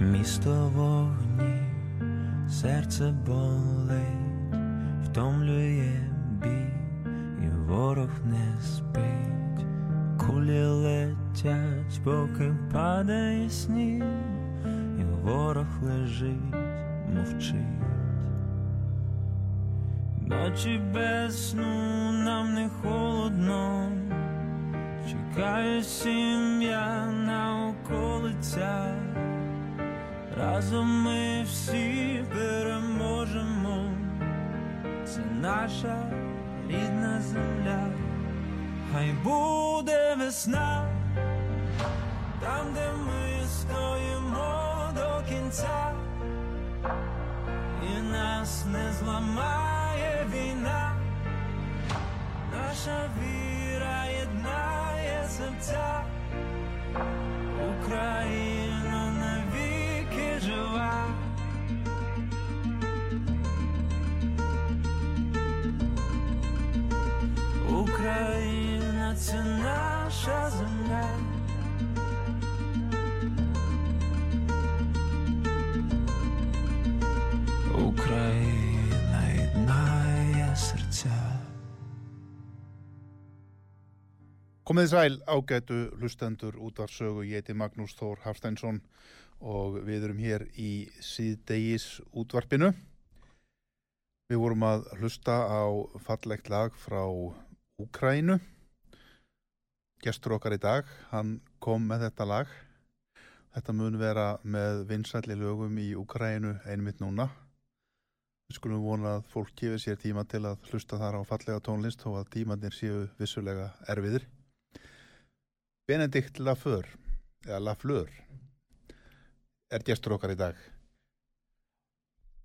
Місто вогні, серце болить, втомлює бій, і ворог не спить, кулі летять, поки падає сніг, і ворог лежить, мовчить. Ночі без сну нам не холодно, чекає сім'я на околицях. Разом ми всі переможемо, це наша рідна земля, хай буде весна, там, де ми стоїмо до кінця, і нас не зламає війна, наша віра єднає серця, Україна Україна це наша земля. Україна єднає серця. Komið þið sæl ágætu hlustendur útvarsögu, ég heiti Magnús Þór Hafsteinsson og við erum hér í síðdegis útvarpinu. Við vorum að hlusta á fallegt lag frá Úkrænu. Gestur okkar í dag, hann kom með þetta lag. Þetta mun vera með vinsælli lögum í Úkrænu einmitt núna. Við skulum vona að fólk gefið sér tíma til að hlusta þar á fallega tónlist og að tímanir séu vissulega erfiðir. Benedikt Lafleur eða Lafleur er gestur okkar í dag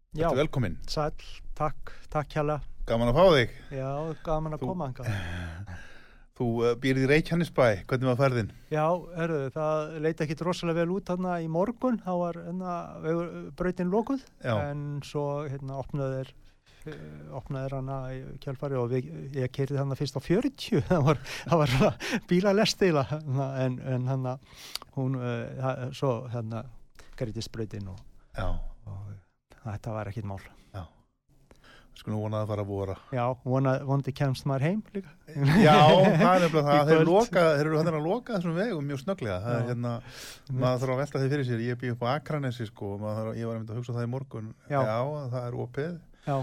Þetta velkomin, sæl, takk, takk hjá gaman að fá þig. Já, gaman að Þú- koma hanga Þú uh, býrð í Reykjanesbæ, hvernig var ferðin? Já, herru, það leiti ekkit rosalega vel út þarna í morgun. Þá var hérna, brautin lokuð Já, en svo hérna opnaði þeir opnaði hana í kjálfari og við, ég keirði hana fyrst á 40 það var, það var bílalestila en, en hana hún, uh, svo hérna greiðist brautin og, já, þetta var ekkit mál. Við skulum vona að fara að vora. Já, vona, vondi kemst maður heim líka. Já, það er nefnilega það, þeir eru þannig að loka þessum vegum mjög snögglega, það er Já. hérna maður þarf að velta því fyrir sér, ég bý upp á Akranesi sko, maður þarf, ég var einmitt að hugsa það í morgun. Já. það er opið. Já,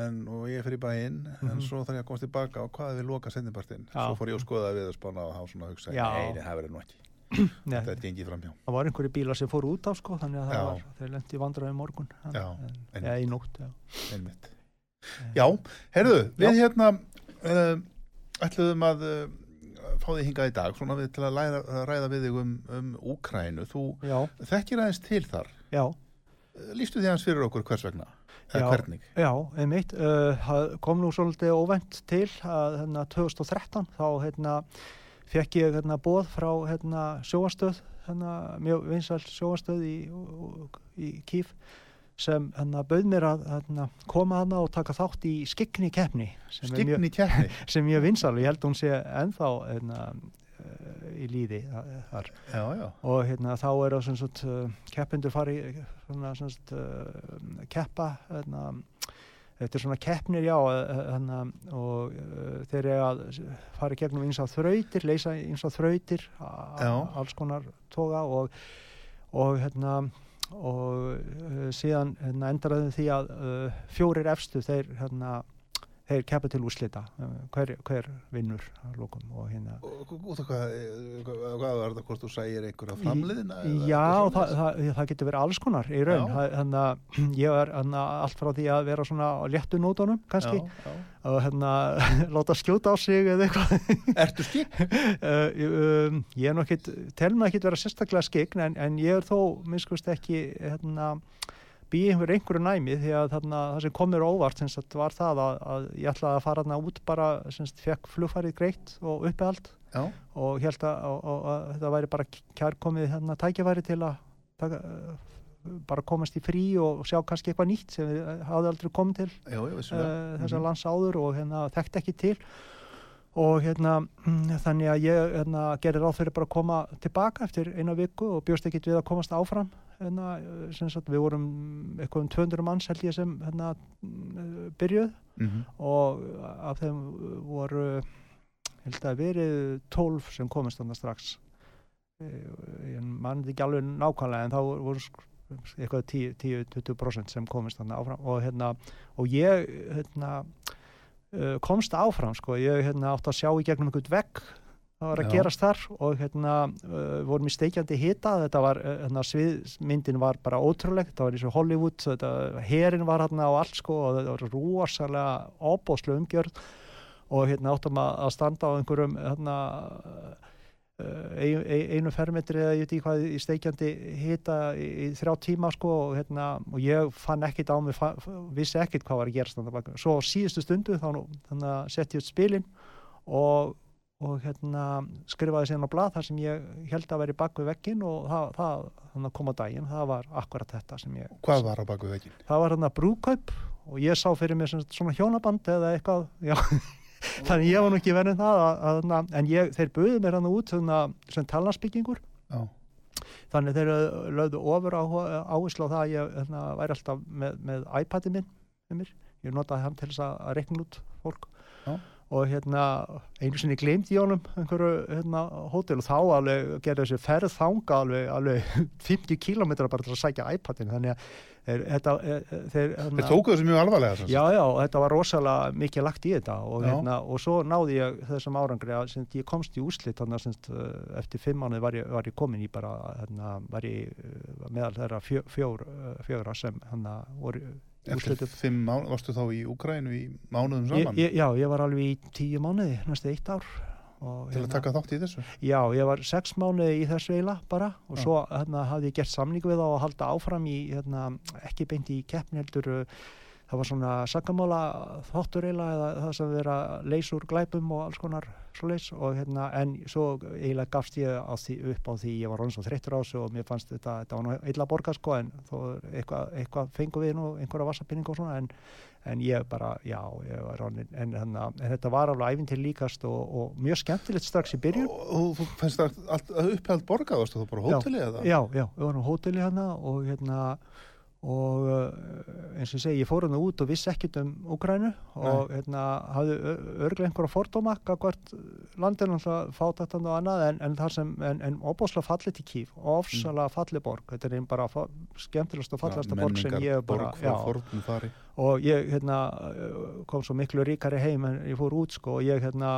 en, og ég fyrir bæinn en Mhm. svo þarf ég að komast tilbaka og hvað er við loka sendipartinn, Já. svo fór ég að skoða við að spána og hafa svona að hugsa, Já. nei, það verður nú ekki þetta er gengið framhjá. Það var einhverju bílar sem fóru út á sko þannig að það var, þeir lendi í vandræði morgun Já, en, einmitt. eða í nótt já. einmitt. Já, heyrðu, við Já. hérna uh, ætluðum að uh, fá þig hingað í dag svona við til að læra, ræða við þig um, um Úkrænu, þú þekkir aðeins til þar. Lýstu því aðeins fyrir okkur hvers vegna? Eða hvernig? Já, einmitt. Uh, kom nú svolítið óvænt til að hérna 2013 þá hérna fekk ég hérna bóð frá hérna sjóastöð hérna mjög vinsæl sjóastöð í, í Kíf sem hérna bauð mér að hérna, koma hana og taka þátt í skikni keppni sem sem mjög vinsæl og ég held hún sé ennþá hérna, uh, í líði þar. Já, já, og hérna þá er það uh, keppendur fari svona svona uh, keppa hérna, þetta er svona keppnir já hérna, og uh, þeir eru að fara í gegnum eins og þrautir, leysa eins og þrautir alls konar toga og, og hérna og uh, síðan hérna, endaraði því að uh, fjórir efstu þeir hérna þeir keppa til úslita hver, hver vinnur að lókum og hérna út af hvað, eh, hvað var þetta, hvort þú segir einhverja framliðina? Já, það, það, það getur verið alls konar í raun, Já. þannig að ég er hana, allt frá því að vera svona léttu nótunum kannski Já, já. og hérna láta skjóta á sig eða eitthvað Ertu skip? Uh, um, ég er nú ekkit, tel mig ekkit vera sérstaklega skegn en, en ég er þó, minnskust ekki, hérna, býi einhver einhverju næmi því að þarna, það sem kom mér á óvart sagt, var það að, að ég ætlaði að fara þarna út bara, sagt, fekk flugfærið greitt og uppehald Já, og held að, og, að þetta væri bara kærkomið hérna tækifæri til að taka, bara komast í frí og sjá kannski eitthvað nýtt sem við uh, hafði aldrei komið til já, uh, vissulega. þessar Mhm. lands áður og hérna þekkti ekki til og hérna þannig að ég hérna, gerir ráð fyrir bara að koma tilbaka eftir eina viku og bjóst ekkit við að komast áfram hérna, sem sagt við vorum eitthvað um 200 manns held ég sem hérna mm, byrjuð Mhm. og af þeim voru held að verið 12 sem komist þannig strax. Eh, ég mann ekki alveg nákvæmlega en þá voru eitthvað 10-20% sem komist þannig áfram. Og hérna og ég hérna komst áfram sko, ég hérna átti að sjá í gegnum einhvern vegg það var að Já. gerast þar og hérna uh, vorum í steikjandi hita þetta var, hérna sviðmyndin var bara ótrúlegt, það var eins og Hollywood þetta, herin var hérna á allt sko og þetta var rosalega óbóðslu umgjörð og hérna áttum að, að standa á einhverjum hérna uh, ein, ein, einu fermetri eða ég veit ekki hvað í steikjandi hita í, í þrjá tíma sko og, hérna, og ég fann ekkit á mig, fa, vissi ekkit hvað var að gerast þarna bak. svo á síðustu stundu þá þannig að setja ég út spilin og, og hérna skrifaði síðan á blað þar sem ég held að vera bak við veggin og það, það þannig að koma á daginn, það var akkurat þetta sem ég Hvað var á baku veginn? það var hérna brúkaup og ég sá fyrir sagt svona hjónaband eða eitthvað þannig ég var nú ekki verið það að, að, en ég, þeir buðu mér hann út svona, sem talnansbyggingur Já, þannig þeir lögðu ofur áherslu á það að ég hérna, væri alltaf með, með iPad-i minn ég notaði hann til þess að, reikna út fólk. Og hérna einu sinni gleymdi ég honum einhverju hérna, hótel og þá alveg gerði þessi ferð þanga alveg, alveg 50 kílómetra bara til að sækja iPad-in þannig að þeir, þetta, e- e- þeir, hérna, þeir tóku þessu mjög alvarlega sagt. Já, já, og þetta var rosalega mikið lagt í þetta og, hérna, og svo náði ég þessum árangri að sem, ég komst í úslit þannig að eh, eftir fimm mánuð var var ég komin í bara hérna, var ég meðal þeirra fjö, fjór, eh, fjóra sem hérna, voru í Eftir fimm mánu, varstu þá í Úkrænu í mánuðum saman ég, já, ég var alveg í tíu mánuði, næstu eitt ár til að taka þátt í þessu? Já, ég var sex mánuði í þessu eila bara og Já. svo hérna, hafði ég gert samning við þá að halda áfram í, hérna, ekki beint í keppni heldur uh, það var svona sakamála þáttur eila eða það sem vera leys úr glæpum og alls konar svo leys og hérna en svo eiginlega gafst ég á því, upp á því ég var orðin svo þreyttur á þessu og mér fannst þetta, þetta var nú illa borgað sko en þó eitthvað, eitthvað fengum við nú einhverja vassapinning og svona en en ég bara, já, ég var ránin en, en, en þetta var alveg æfinn til líkast og, og mjög skemmtilegt strax í byrjun. Og, þú fannst það allt upphæld borgað, varstu þú bara hóteli eða? já, já, við varum hóteli hérna og hérna og uh, eins og ég segi, ég fór hérna út og vissi ekkert um Úgrænu og hérna hafði örglega einhverja fordóma hvert landinu fátættan og annað en, en það sem, en, en óbúslega fallið til kýf, ofsalega fallið borg. Þetta er einn bara skemmtilegast og fallegasta borg sem ég hef bara, fari. Og ég hérna kom svo miklu ríkari heim en ég fór út sko og ég hérna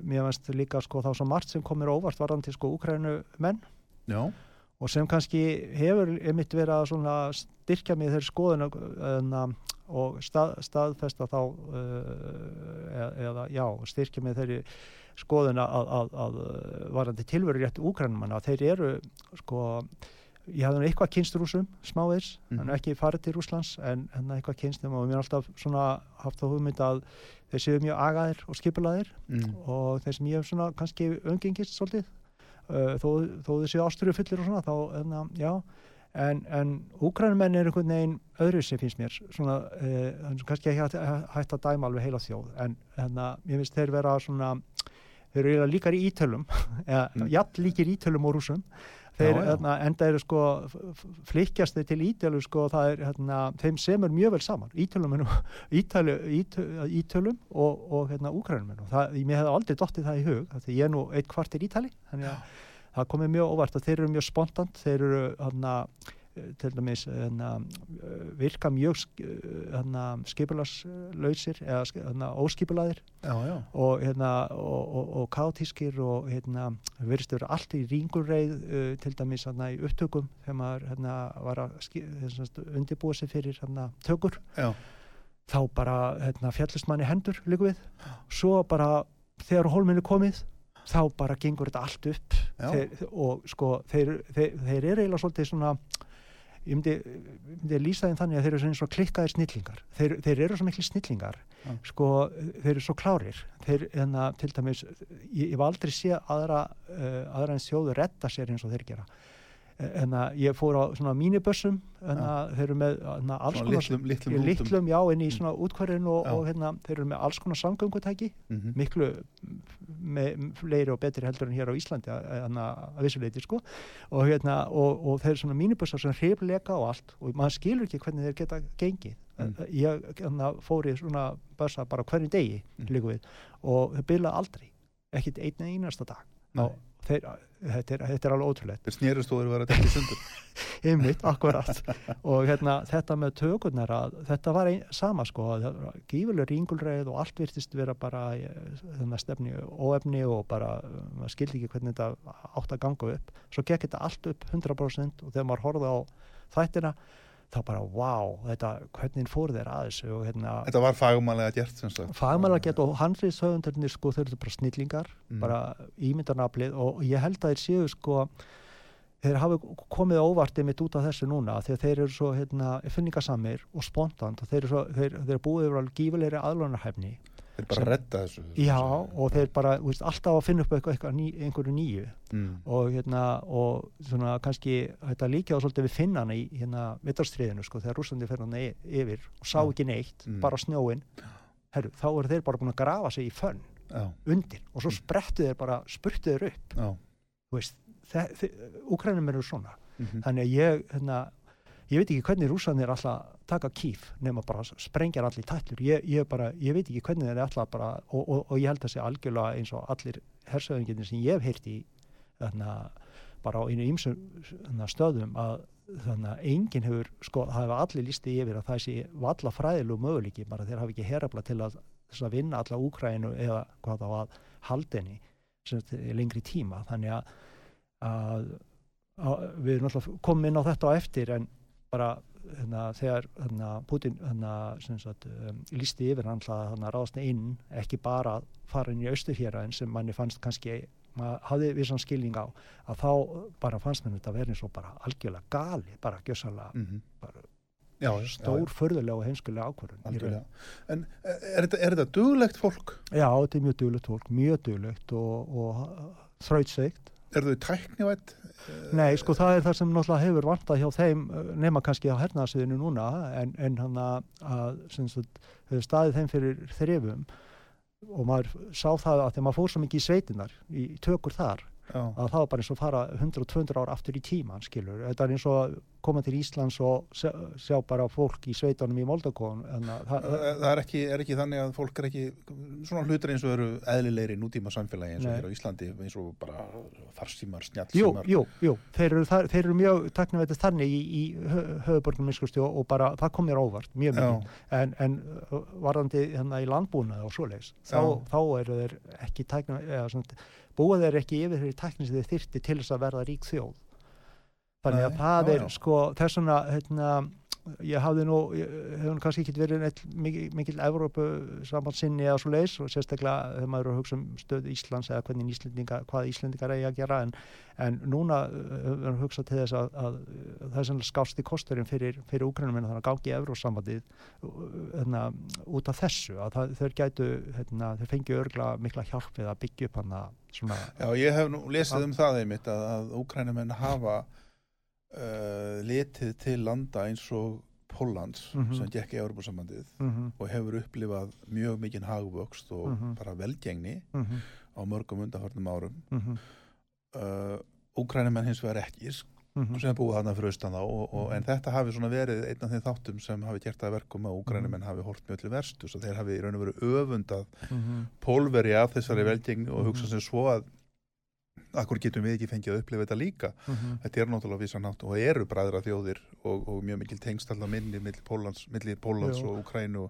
mér finnst líka sko þá svo margt sem kom mér á óvart varðandi sko Úkrænu menn Já, og sem kannski hefur einmitt verið að svona styrkja mig þeirri skoðun en, og stað, staðfesta þá uh, eða, eða já, styrkja mig þeirri skoðun að, að, að varandi tilveru rétt úgrænumanna þeir eru sko ég hafði eitthvað kynst rúsum smávegis, mm Mhm. -hmm. ekki farið til Rúslands en, en eitthvað kynst þeim og mér er alltaf svona haft á hugmynd að þeir séu mjög agaðir og skipulaðir mm. og þeir sem ég hef svona kannski umgengist svolítið uh, þó, þó þessi ásturu fullir og svona þá, en, já. En, en úgrænumenn er einhvern veginn öðru sem finnst mér. Svona, uh, kannski ekki hægt, að dæma alveg heila þjóð. En hérna, ég finnst þeir vera svona þeir eru eiginlega líkar í ítölum Mm. jafn líkir ítölum og rúsum þeir Já, já. hérna, enda eru sko flikkjast þeir til ítölu sko það er hérna, þeim semur mjög vel saman. Ítölum, ítölu, ítölum, ítölum og, og hérna úkrænum og mér hefði aldrei dottið það í hug því ég er nú eitt kvartir ítali þannig að það komið mjög óvart að þeir eru mjög spontant þeir eru hérna til dæmis hérna, eh, virka mjög eh, hérna, skipulagslausir eða hérna, óskipulaðir og, og, og, og kátískir og verðist vera allt í ringulreið uh, til dæmis hérna, í upptökum þegar maður hérna, var að undirbúa sig fyrir tökur. Já, þá bara fjallist manni hendur líka við. Svo bara þegar hólminu komið þá bara gengur þetta allt upp. Þeir, og sko þeir, þeir, þeir eru eiginlega svolítið svona ég myndi, myndi lýsa þeim þannig að þeir eru svona klikkaðir snillingar. Þeir, þeir eru svo miklu snillingar Já. sko þeir eru svo klárir. Þeir enna til dæmis ég, ég var aldrei sé aðra uh, aðra en þjóðu redda sér eins og þeir gera en að ég fór á svona mínibössum en að þeir eru með enna, alls svona konar litlum, litlum rútum. litlum, já, inn í svona útkværin og, og hérna, þeir eru með alls konar samgöngutæki, Mhm. miklu með fleiri og betri heldur en hér á Íslandi að, vissuleiti, sko og hérna, og, og þeir eru svona mínibussar sem hrifleika og allt og maður skilur ekki hvernig þeir geta gengið Mm. ég hérna, fór í svona bussa bara hvernig degi Mm. og þeir bila aldrei ekkit einn einasta dag og þeir, þetta, er, þetta er alveg snerust og þeir var að dekka sundur. einmitt, akkurat og hérna, þetta með tökurnar að þetta var ein, sama sko gífuleg ringulreið og allt virtist vera bara þannig stefni óefni og bara, uh, maður skildi ekki hvernig þetta átt að ganga upp. Svo gekk þetta allt upp 100% og þegar maður horfði á þættina þá bara, wow, þetta, hvernig fór þeir að þessu og hérna Þetta var fagmálega gert, sem sagt. fagmæla gett og handrið höfundurnir sko þau eru bara snillingar Mm. bara ímyndarnaflið og ég held að þeir séu sko þeir hafi komið óvart einmitt út af þessu núna að þeir eru svo hérna, finningasamir og spontant og þeir eru, svo, þeir, þeir búið yfir alveg gífulegri aðlunarhæfni Þeir bara redda þessu. já og þeir bara veist, alltaf að finna upp eitthvað, eitthvað ný, einhverju nýju Mm. og hérna og svona kannski þetta líka á svolítið við finnana í hérna vittarstriðinu sko þegar rússandi fer hann yfir og sá Já. ekki neitt, Mm. bara snjóin herru, þá eru þeir bara búin að grafa sig í fönn Já, undir og svo Mm. sprettu þeir bara spurtu þeir upp já. þú veist, Úkrænum eru svona Mhm. þannig að ég hérna, ég veit ekki hvernig rússanir alltaf taka kýf nema bara sprengjar allir tætlur. Ég, ég, bara, ég veit ekki hvernig þeir alltaf bara og, og, og ég held að sé algjörlega eins og allir hersöðinginir sem ég hef heyrt í þarna, bara á einu þarna, stöðum að þannig að enginn hefur, sko, það hefur allir lísti yfir að það sé valla fræðilegu möguleiki bara þeir hafi ekki herabla til að, að vinna alla Úkrænu eða hvað þá að haldinni lengri tíma. Þannig að, að, að við erum alltaf komum inn á þetta á eftir en bara hérna, þegar hérna, Putin hérna, sagt, um, lísti yfir hann að ráðast inn ekki bara fara inn í austurhéraðin sem manni fannst kannski maður hafði vissan skilning á að þá bara fannst mér þetta verið svo bara algjörlega gali, bara gjössalega Mhm. bara Já, stór, förðulega og heimskulega. Algjörlega. En er þetta, er þetta duglegt fólk? Já, þetta er mjög duglegt fólk, mjög duglegt og, og þrautseikt Er þau tæknivætt? Nei, sko það er það sem náttúrulega hefur vantað hjá þeim eh, nema kannski á hernaðsviðinu núna en, en hann að, hefur staðið þeim fyrir þrifum. Og maður sá það að þegar maður fór svo mikið í sveitinar í tökur þar að það var bara eins og fara 100-200 ár aftur í tíman skilur, þetta er eins og koma til Íslands og sjá, bara fólk í sveitunum í Moldakon það, það, það er, ekki, er ekki þannig að fólk er ekki svona hlutur eins og eru eðlilegri nútíma samfélagi eins og hér á Íslandi eins og bara farsímar, Jú, snjallsímar. Jú, jú, þeir eru, þar, þeir eru mjög taknum þannig í, í höfuborgum minnskustjó og bara það kom mér óvart mjög mikið. En, en varðandi hérna í landbúnaði og svoleiðis þá, þá eru þeir ekki svona, búa þeir ekki yfir þeirri tækni sem þeir þyrti til þess að verða rík þjóð. Þannig að það er sko þess vegna hérna, ég hafði nú ég hef nú kannski ekki verið neitt mikil, Evrópu sambandssinni eða svo leis og sérstaklega þegar maður er að hugsa um stöðu Íslands eða hvernig Íslendinga, hvað Íslendingar eigi að gera en, en núna uh, höfum við að hugsa til þess að, að, að það er sannlega skásti kosturinn fyrir, fyrir úkrænum en þannig að gangi Evrósambandið hérna, út af þessu að það, þeir gætu, hérna, þeir fengi örgla mikla hjálp við að byggja upp hann svona, Já, ég hef nú lesið um það einmitt að, að Úkrænumenn hafa uh, litið til landa eins og Póllands Mhm. sem gekk í Európa-sambandið mm og hefur upplifað mjög mikinn hagvöxt og Mhm. bara velgengni -hmm, á mörgum undanfarnum árum. mm Uh, Úkrænumenn hins vegar ekki -hmm, sem búið þarna fyrir austan þá og, og, Mhm. en þetta hafi svona verið einn af þeim þáttum sem hafi gert að verkum að Úkrænumenn hafi hort mjög til verstu þeir hafi í raun og veru öfundað -hmm, pólveri af þessari Mhm. velgengni og hugsa Mhm. sem svo að akkur getum við ekki fengið að upplifa þetta líka? Þetta er náttúrulega vissan nátt og eru bræðra þjóðir og, og mjög mikil tengst alltaf minni milli Pólans, milli Pólans og Ukrænu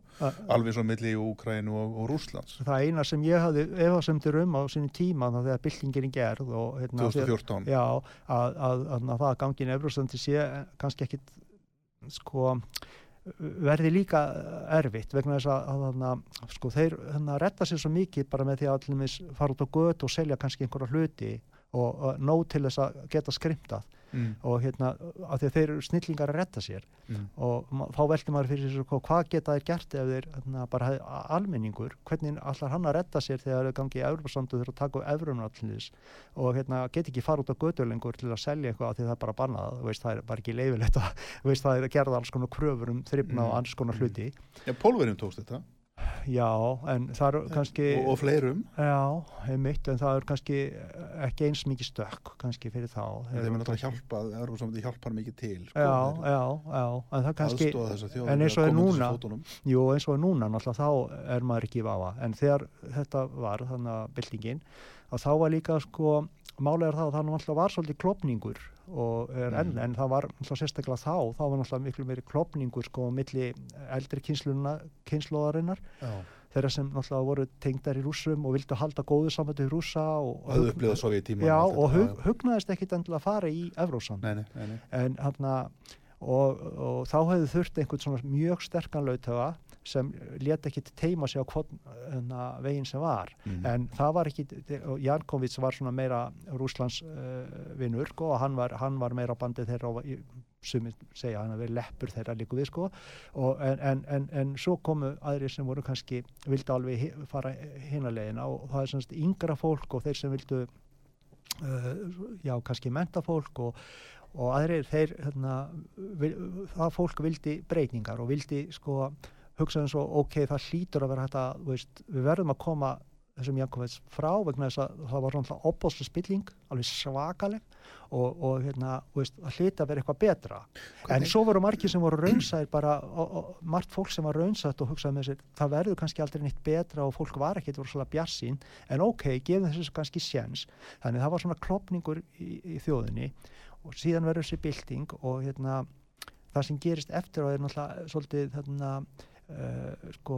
alveg svo milli Ukrænu og, og Rússlands. Það eina sem ég hafði efasemtur um á sinni tíma þá þegar byltingin er gerð og hérna, 2014 já, að, að, að, að það að gangin Evrosandi sé kannski ekkit sko verði líka erfitt vegna þess að, að, að sko, þeir hérna, retta sér svo mikið bara með því að allumis fara út á götu og selja kannski einhverja hluti og, og nóg til þess að geta skrimtað mm, og hérna að því að þeir eru snillingar að retta sér. Mm, og þá velti maður fyrir sér sko, hvað geta þeir gert ef þeir hérna, bara hef, almenningur, hvernig allar hann að retta sér þegar þeir gangi í Európa-samtu þegar að taka upp Evrunum allir og hérna, get ekki fara út á götu lengur til að selja eitthvað af því það er bara bannað, þú veist, það er bara ekki leifilegt að, þú veist, það er að gerða alls konar kröfur um þrifna Mm, og alls konar mm. hluti. Já, Pólverjum tókst þetta já, en það er kannski og, og fleirum. Já, einmitt, en það er kannski ekki eins mikið stökk kannski fyrir þá. Þeir eru náttúrulega hjálpað, Európa-samandi hjálpar mikið til sko, já, já, já, en það kannski aðstoða þessa þjóð en eins og er núna-. Jú, eins og er núna náttúrulega þá er maður ekki í vafa en þegar þetta var þannig að byltingin að þá var líka sko málega er það að það náttúrulega var svolítið klopningur og er enn, Mm. en það var náttúrulega sérstaklega þá, þá var náttúrulega miklu meiri klopningur sko á milli eldri kynnslóðarinnar þeirra sem náttúrulega voru tengdar í rússum og vildu halda góðu sambandi í rússa og, og og hug, hugnaðist ekkit endilega að fara í Evrósand Nei, nei, nei, nei. en hann og, og þá hefði þurft einhvern svona mjög sterkan lautöga sem let ekki teima sig á hana, veginn sem var Mm. en það var ekki, og Jankovic var svona meira Rúslands uh, vinnur sko, og hann var, hann var meira á bandi þeirra sem segja hann að vera leppur þeirra líku við sko og, en, en, en, en svo komu aðrir sem voru kannski vildi alveg fara hinalegina og það er semst yngra fólk og þeir sem vildu uh, já, kannski mentafólk og, og aðrir þeir hérna, vil, það fólk vildi breytingar og vildi sko hugsa eins og ok, það hlýtur að vera hægt að veist, við verðum að koma þessum Jankovits frá vegna þess að það var náttúrulega opbóðslega spilling, alveg svakaleg og, og hérna, veist, það hlýta að vera eitthvað betra. En Hvernig- svo voru margir sem voru raunsæðir bara, og, og, margt fólk sem var raunsætt og hugsaði með sér, það verður kannski aldrei neitt betra og fólk var ekkert voru svolítið bjarsín en ok, gefum þessu kannski séns. Þannig það var svona klopningur í, í þjóðinni og síðan verður þessi bylting og hérna það sem gerist eftir og er náttúrulega svolítið þarna Uh, sko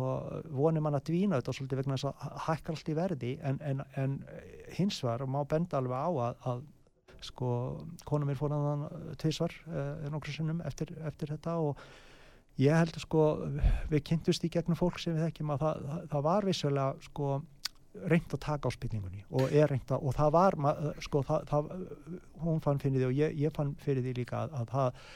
vonir mann að dvína þetta svolítið vegna þess að hækkar allt í verði en, en, en hins var má benda alveg á að, að sko konum mér fór hann tvisvar uh, nokkur sinnum eftir, eftir þetta og ég held sko við kynntust í gegnum fólk sem við þekkjum að það, það, það var vissulega sko reynd að taka á spilningunni og er reynd að og það var ma- sko það, hún fann fyrir því og ég, ég fann fyrir því líka að það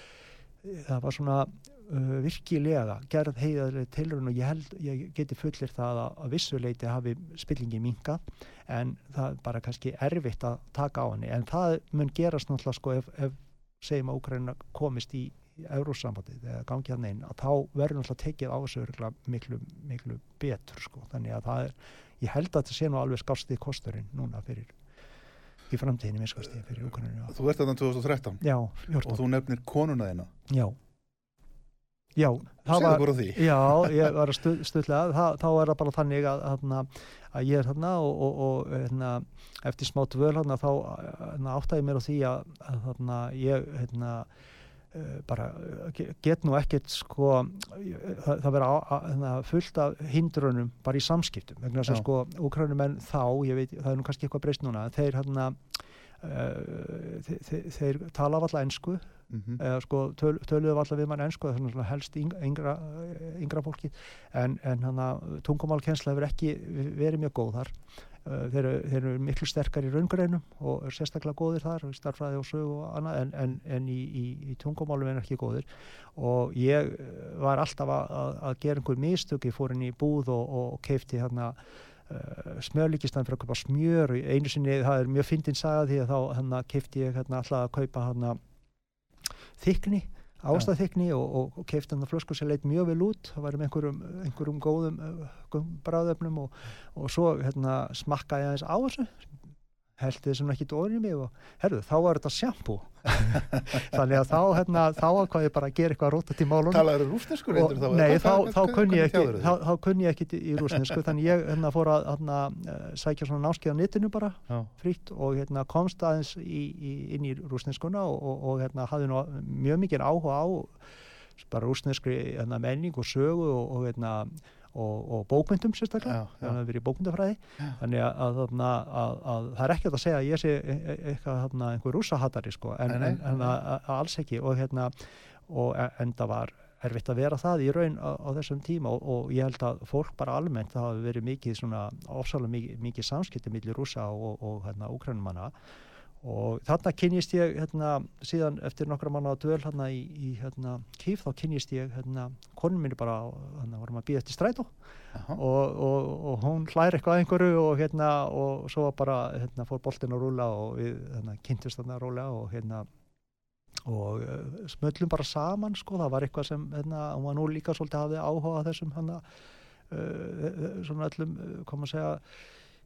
það var svona uh, virkilega gerð heiðarlega tilrun og ég held, ég geti fullir það að, að vissuleiti hafi spillingi minkað en það er bara kannski erfitt að taka á henni. En það mun gerast náttúrulega sko ef, ef segjum að Úkraina komist í Eurósambandið eða gangi hann inn að þá verður náttúrulega tekið á þessu miklu, miklu betur sko. Þannig að það er, ég held að þetta sé nú alveg skástið kosturinn núna fyrir í framtíðinni minnskostið fyrir Úkraina Þú ert þarna 2013 Já, og 14, þú nefnir konuna þína? Já. Já, var Já, ég var að stu, stuðlega, Þa, þá er það bara þannig að, að, að ég er þarna og, og, og hérna, eftir smá þarna, þá hérna, áttaði mér á því að, að þarna, ég hérna, bara ge- get nú ekkert sko, ég- það, það vera á, að, hérna, fullt af hindrunum bara í samskiptum vegna þess að sko úkrænumenn þá, ég veit, það er nú kannski eitthvað breyst núna, þeir hérna Uh, þeir, þeir, tala af alla ensku Mhm. eða sko töl, töluðu alltaf við mann ennsku það er svona helst yng, yngra, yngra fólki en, en hann að tungumálkensla hefur ekki verið mjög góð þar þeir, eru- þeir eru miklu sterkar í raungreinum og er sérstaklega góðir þar starfræði og sög og annað en, en, en í, í, í tungumálum er ekki góðir. Og ég uh, var alltaf að, að, að gera einhver mistök ég fór inn í búð og, og, og keifti hérna uh, smjörlíkistan fyrir að kaupa smjör. Einu sinni, það er mjög fyndin saga því að þá hérna keifti ég hérna alltaf að kaupa hérna þykni ástæðþykni og, og, og keifti hann flösku sem leit mjög vel út. Það var með einhverjum, einhverjum góðum uh, bráðöfnum og, og svo hérna, smakkaði aðeins á þessu held þið sem ekki dórið mig og herðu, þá var þetta sjampo þannig að þá, hérna, þá ákvað ég bara að gera eitthvað rótat í málunum Talaður rúsnesku og, reyndur þá? nei, þá, þá hvað- kunni ég ekki þá, þá kunni ég ekki í rúsnesku þannig ég hérna, fór að hérna, eh, sækja svona námskeið á netinu bara Já. frítt og hérna, komst aðeins í, í, inn í rúsneskuna og, og, og hérna, hafði nú mjög mikið áhuga á bara rúsneskri hérna, menning og sögu og, og, hérna, og, og bókmyndum sérstaklega Já, já. þannig að verið í bókmyndafræði. Þannig að, að, að, að, að það er ekki að segja að ég sé e- e- eitthvað einhver rússahattari sko, en, Nei, nei, en, alls ekki. Og hérna og e- en það var erfitt að vera það í raun á, á þessum tíma og, og ég held að fólk bara almennt það hafi verið mikið svona ofsalega mikið, mikið samskipti millir rússa og, og hérna úkrænumanna og þarna kynnist ég hérna síðan eftir nokkra manna að dvöl hérna í, í hérna kýf þá kynnist ég hérna konun minni bara hérna varum að býða eftir strætó. Og, og, og hún hlæri eitthvað að einhverju og hérna og svo bara hérna fór boltin að rúla og við hérna kynntist þarna að rúla og hérna og uh, smöllum bara saman sko, það var eitthvað sem hérna, hún var nú líka svolítið hafði áhuga þessum hérna uh, svona öllum, hvað maður segja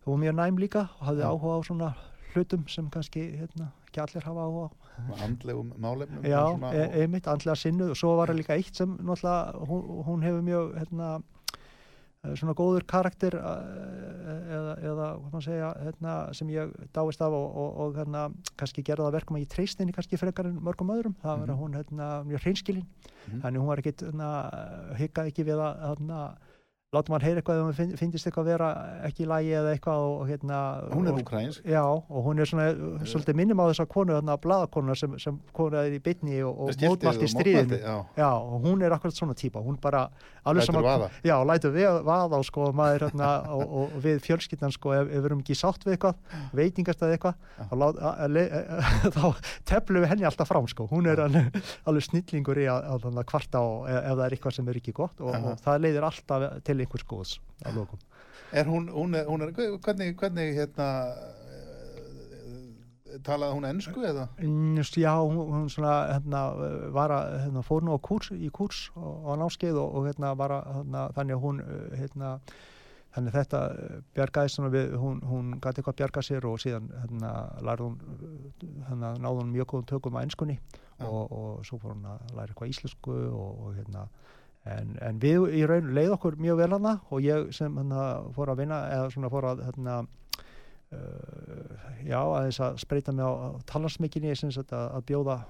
hún var mjög næm líka og hafði Já. áhuga á svona hlutum sem kannski hérna, ekki allir hafa áhuga á Andlegum málefnum Já, e einmitt, andlega sinnu og svo var það líka eitt sem náttúrulega hún, hún hefur mjög hérna, eh, svona góður karakter eh, eða, eða hvað maður segja hérna, sem ég dáist af og, og, og hérna, kannski gerða það verkum að ég treyst henni kannski frekar en mörgum öðrum það var Mhm. að hún hérna, mjög hreinskilin Mhm. þannig hún var ekkit hérna, hikkaði ekki við að láta mann heyra eitthvað ef finn- finnist eitthvað vera ekki í lagi eða eitthvað og, hérna Hún er ukrainsk Já, og hún er svona, svolítið minnum á þessa konu, þarna blaðakonu sem, sem konu er í bytni og, og mótmælt í stríðinu. Já, Já, og hún er akkurat svona típa, hún bara alveg sama- vaða. Já, lætur við vaða og sko, maður hérna og, og, við fjölskyldan sko, ef, ef við erum ekki sátt við eitthvað, veitingastæði eitthvað, þá, að- að teflum við henni alltaf fram sko, hún er alveg, alveg snillingur í að, að, að kvarta og ef, það er eitthvað sem er ekki gott og það leiðir alltaf til einhvers góðs að lokum. Er hún, hún er, hún er hvernig, hvernig hérna eh, talaði hún ensku eða? Já, hún, svona, hérna, var að, hérna, fór nú á kurs, í kurs og, og náskeið og, og hérna, var að, hérna, þannig að hún, uh, hérna, þannig að þetta uh, bjargaði svona við, hún, hún gæti eitthvað að bjarga sér og síðan, hérna, lærði hún, hérna, náði hún mjög góðum tökum á enskunni Já. og, og svo fór hún að læra eitthvað íslensku og, og hérna, en, en við í raun leið okkur mjög vel hana og ég sem hérna fór að vinna, eða svona fór að, hérna, uh, já, aðeins að spreita mig á, sagt að, að bjóða,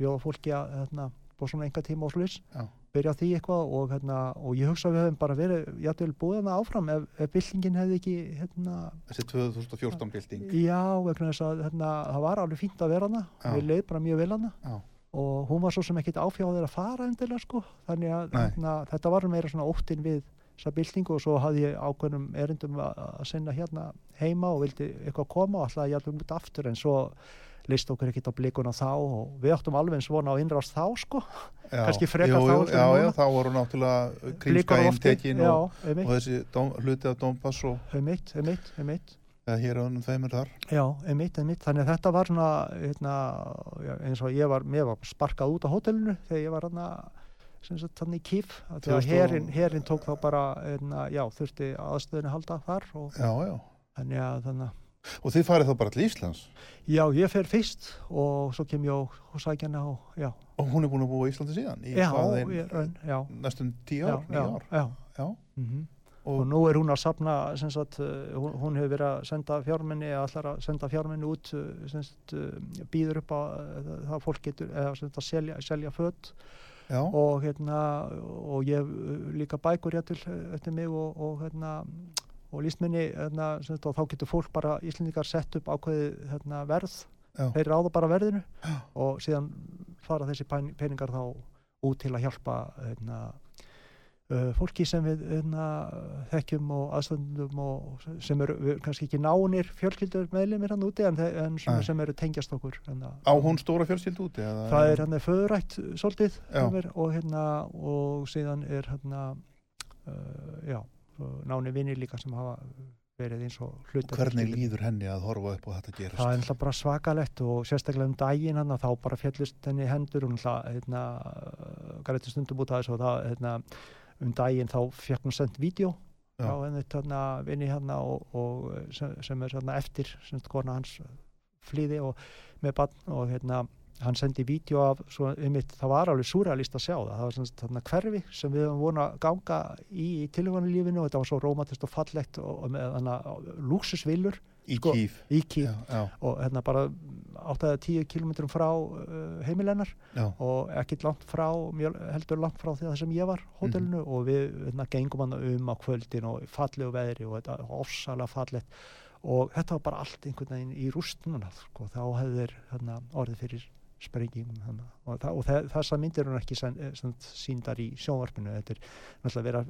bjóða fólki að hérna, búið svona enga tíma og slús Já. byrja því eitthvað og, hérna, og ég hugsa að við höfum bara verið jættul búið hana áfram ef, ef byltingin hefði ekki hérna, Þessi 2014 bylting já, vegna þess að hérna, það var alveg fínt að vera hana Já. við leið bara mjög vel hana Já. Og hún var svo sem ekkit áfjáðir að fara endilega sko, þannig að Nei. hérna, þetta var meira svona óttin við þessa byltingu og svo hafði ég ákveðnum erindum að sinna hérna heima og vildi eitthvað koma og alltaf ég alveg út aftur. En svo leist okkur ekkit á blikuna þá og við áttum alveg eins vona á innrást þá sko. Já. Kannski frekar Jú, þá jú, en Já, já, þá voru náttúrulega inntekin já, og, og þessi dóm, hluti af Dómpass og einmitt, einmitt, einmitt eða hér á þeimur þar. Já, einmitt, einmitt, þannig að þetta var svona hérna, eins og ég var, var sparkað út á hótelinu þegar ég var hérna þannig kýf að því að 2000 herin, herin tók þá bara hérna, já, þurfti aðstöðinu að halda þar og Já, já. Þannig að þannig að Og þið farið þá bara til Íslands? Já, ég fer fyrst og svo kem ég og, og sækja hana og já, og hún er búin að búa í Íslandi síðan í já, ég, raun, já, næstum tíu ár, níu ár? já. Já, Mm og, og nú er hún að sapna sagt, uh, hún, hún hefur verið að senda fjármenni eða ætlar að senda fjármenni út sem sagt, uh, býður upp uh, það fólk getur eða sagt að selja, selja fött og hérna og ég hef líka bækur hér til uh, eftir mig og, og hérna og lístminni hérna, og þá getur fólk bara Íslendingar sett upp ákveðið hérna, verð, Já. þeir ráða bara verðinu Já. og síðan fara þessi pen- peningar þá út til að hjálpa hérna, fólki sem við hérna, þekkjum og aðstöndum og sem eru kannski ekki nánir fjölskyldur meðlimir hann úti en, en svona Nei. sem eru tengjast okkur hérna, á hún stóra fjölskyld úti eða, það er hérna föðurætt svolítið mér og hérna og síðan er hérna uh, já, náni vinir líka sem hafa verið eins og hluti af hvernig líður henni að horfa upp og þetta gerast? Það er náttúrulega bara svakalegt og sérstaklega um daginn hann þá bara fjallist henni hendur og náttúrulega hérna, græti stundum út af þessu og það hérna, um daginn þá fekk hún sendt vídeo Já. á henni hérna, vinni hérna og, og sem, sem er hérna, eftir sem kona hans flýði og með bann og hérna hann sendi vídeo af, svo, einmitt, það var alveg súrealist að sjá það, það var svona þarna hverfi sem við höfum vona að ganga í, í tilhjóðanlífinu og þetta var svo rómatist og fallegt og, og með þannig lúksusvillur í Sko, kýf í kýf já, já, og hérna bara 8-10 kilometrum frá uh, heimilennar já, og ekkert langt frá, heldur langt frá því að það sem ég var hótelinu Mhm. og við hérna, gengum hann um á kvöldin og fallegu veðri og þetta ofsalega fallegt. Og þetta var bara allt einhvern veginn í rústnuna sko, þá hefði þeir hérna, orðið fyrir sprengingum hérna. og, það, og það, þessar myndir eru ekki síndar í sjónvarpinu. Þetta er náttúrulega vera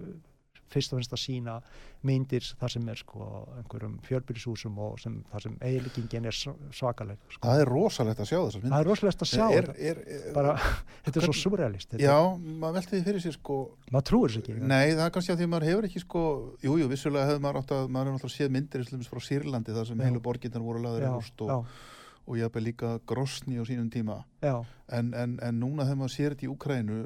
fyrst og finnst að sína myndir þar sem er sko einhverjum fjölbyrjusúsum og sem, þar sem eiginleikingin er svakaleg sko. það er rosalegt að sjá þessar það myndir er rosalegt að sjá er, er, er, bara, þetta er svo surrealist þetta, já, maður velti því fyrir sér sko. Maður trúir þess ekki Nei, það er kannski að því að maður hefur ekki sko, jú, jú, vissulega hefur maður átt að, maður hefur náttúrulega séð myndir slumins frá Sýrlandi þar sem Já. heilu borginnar voru laður í já, rúst og, já, og jafnvel líka grosni á sínum tíma. En, en, en núna þegar maður sér þetta í Úkrænu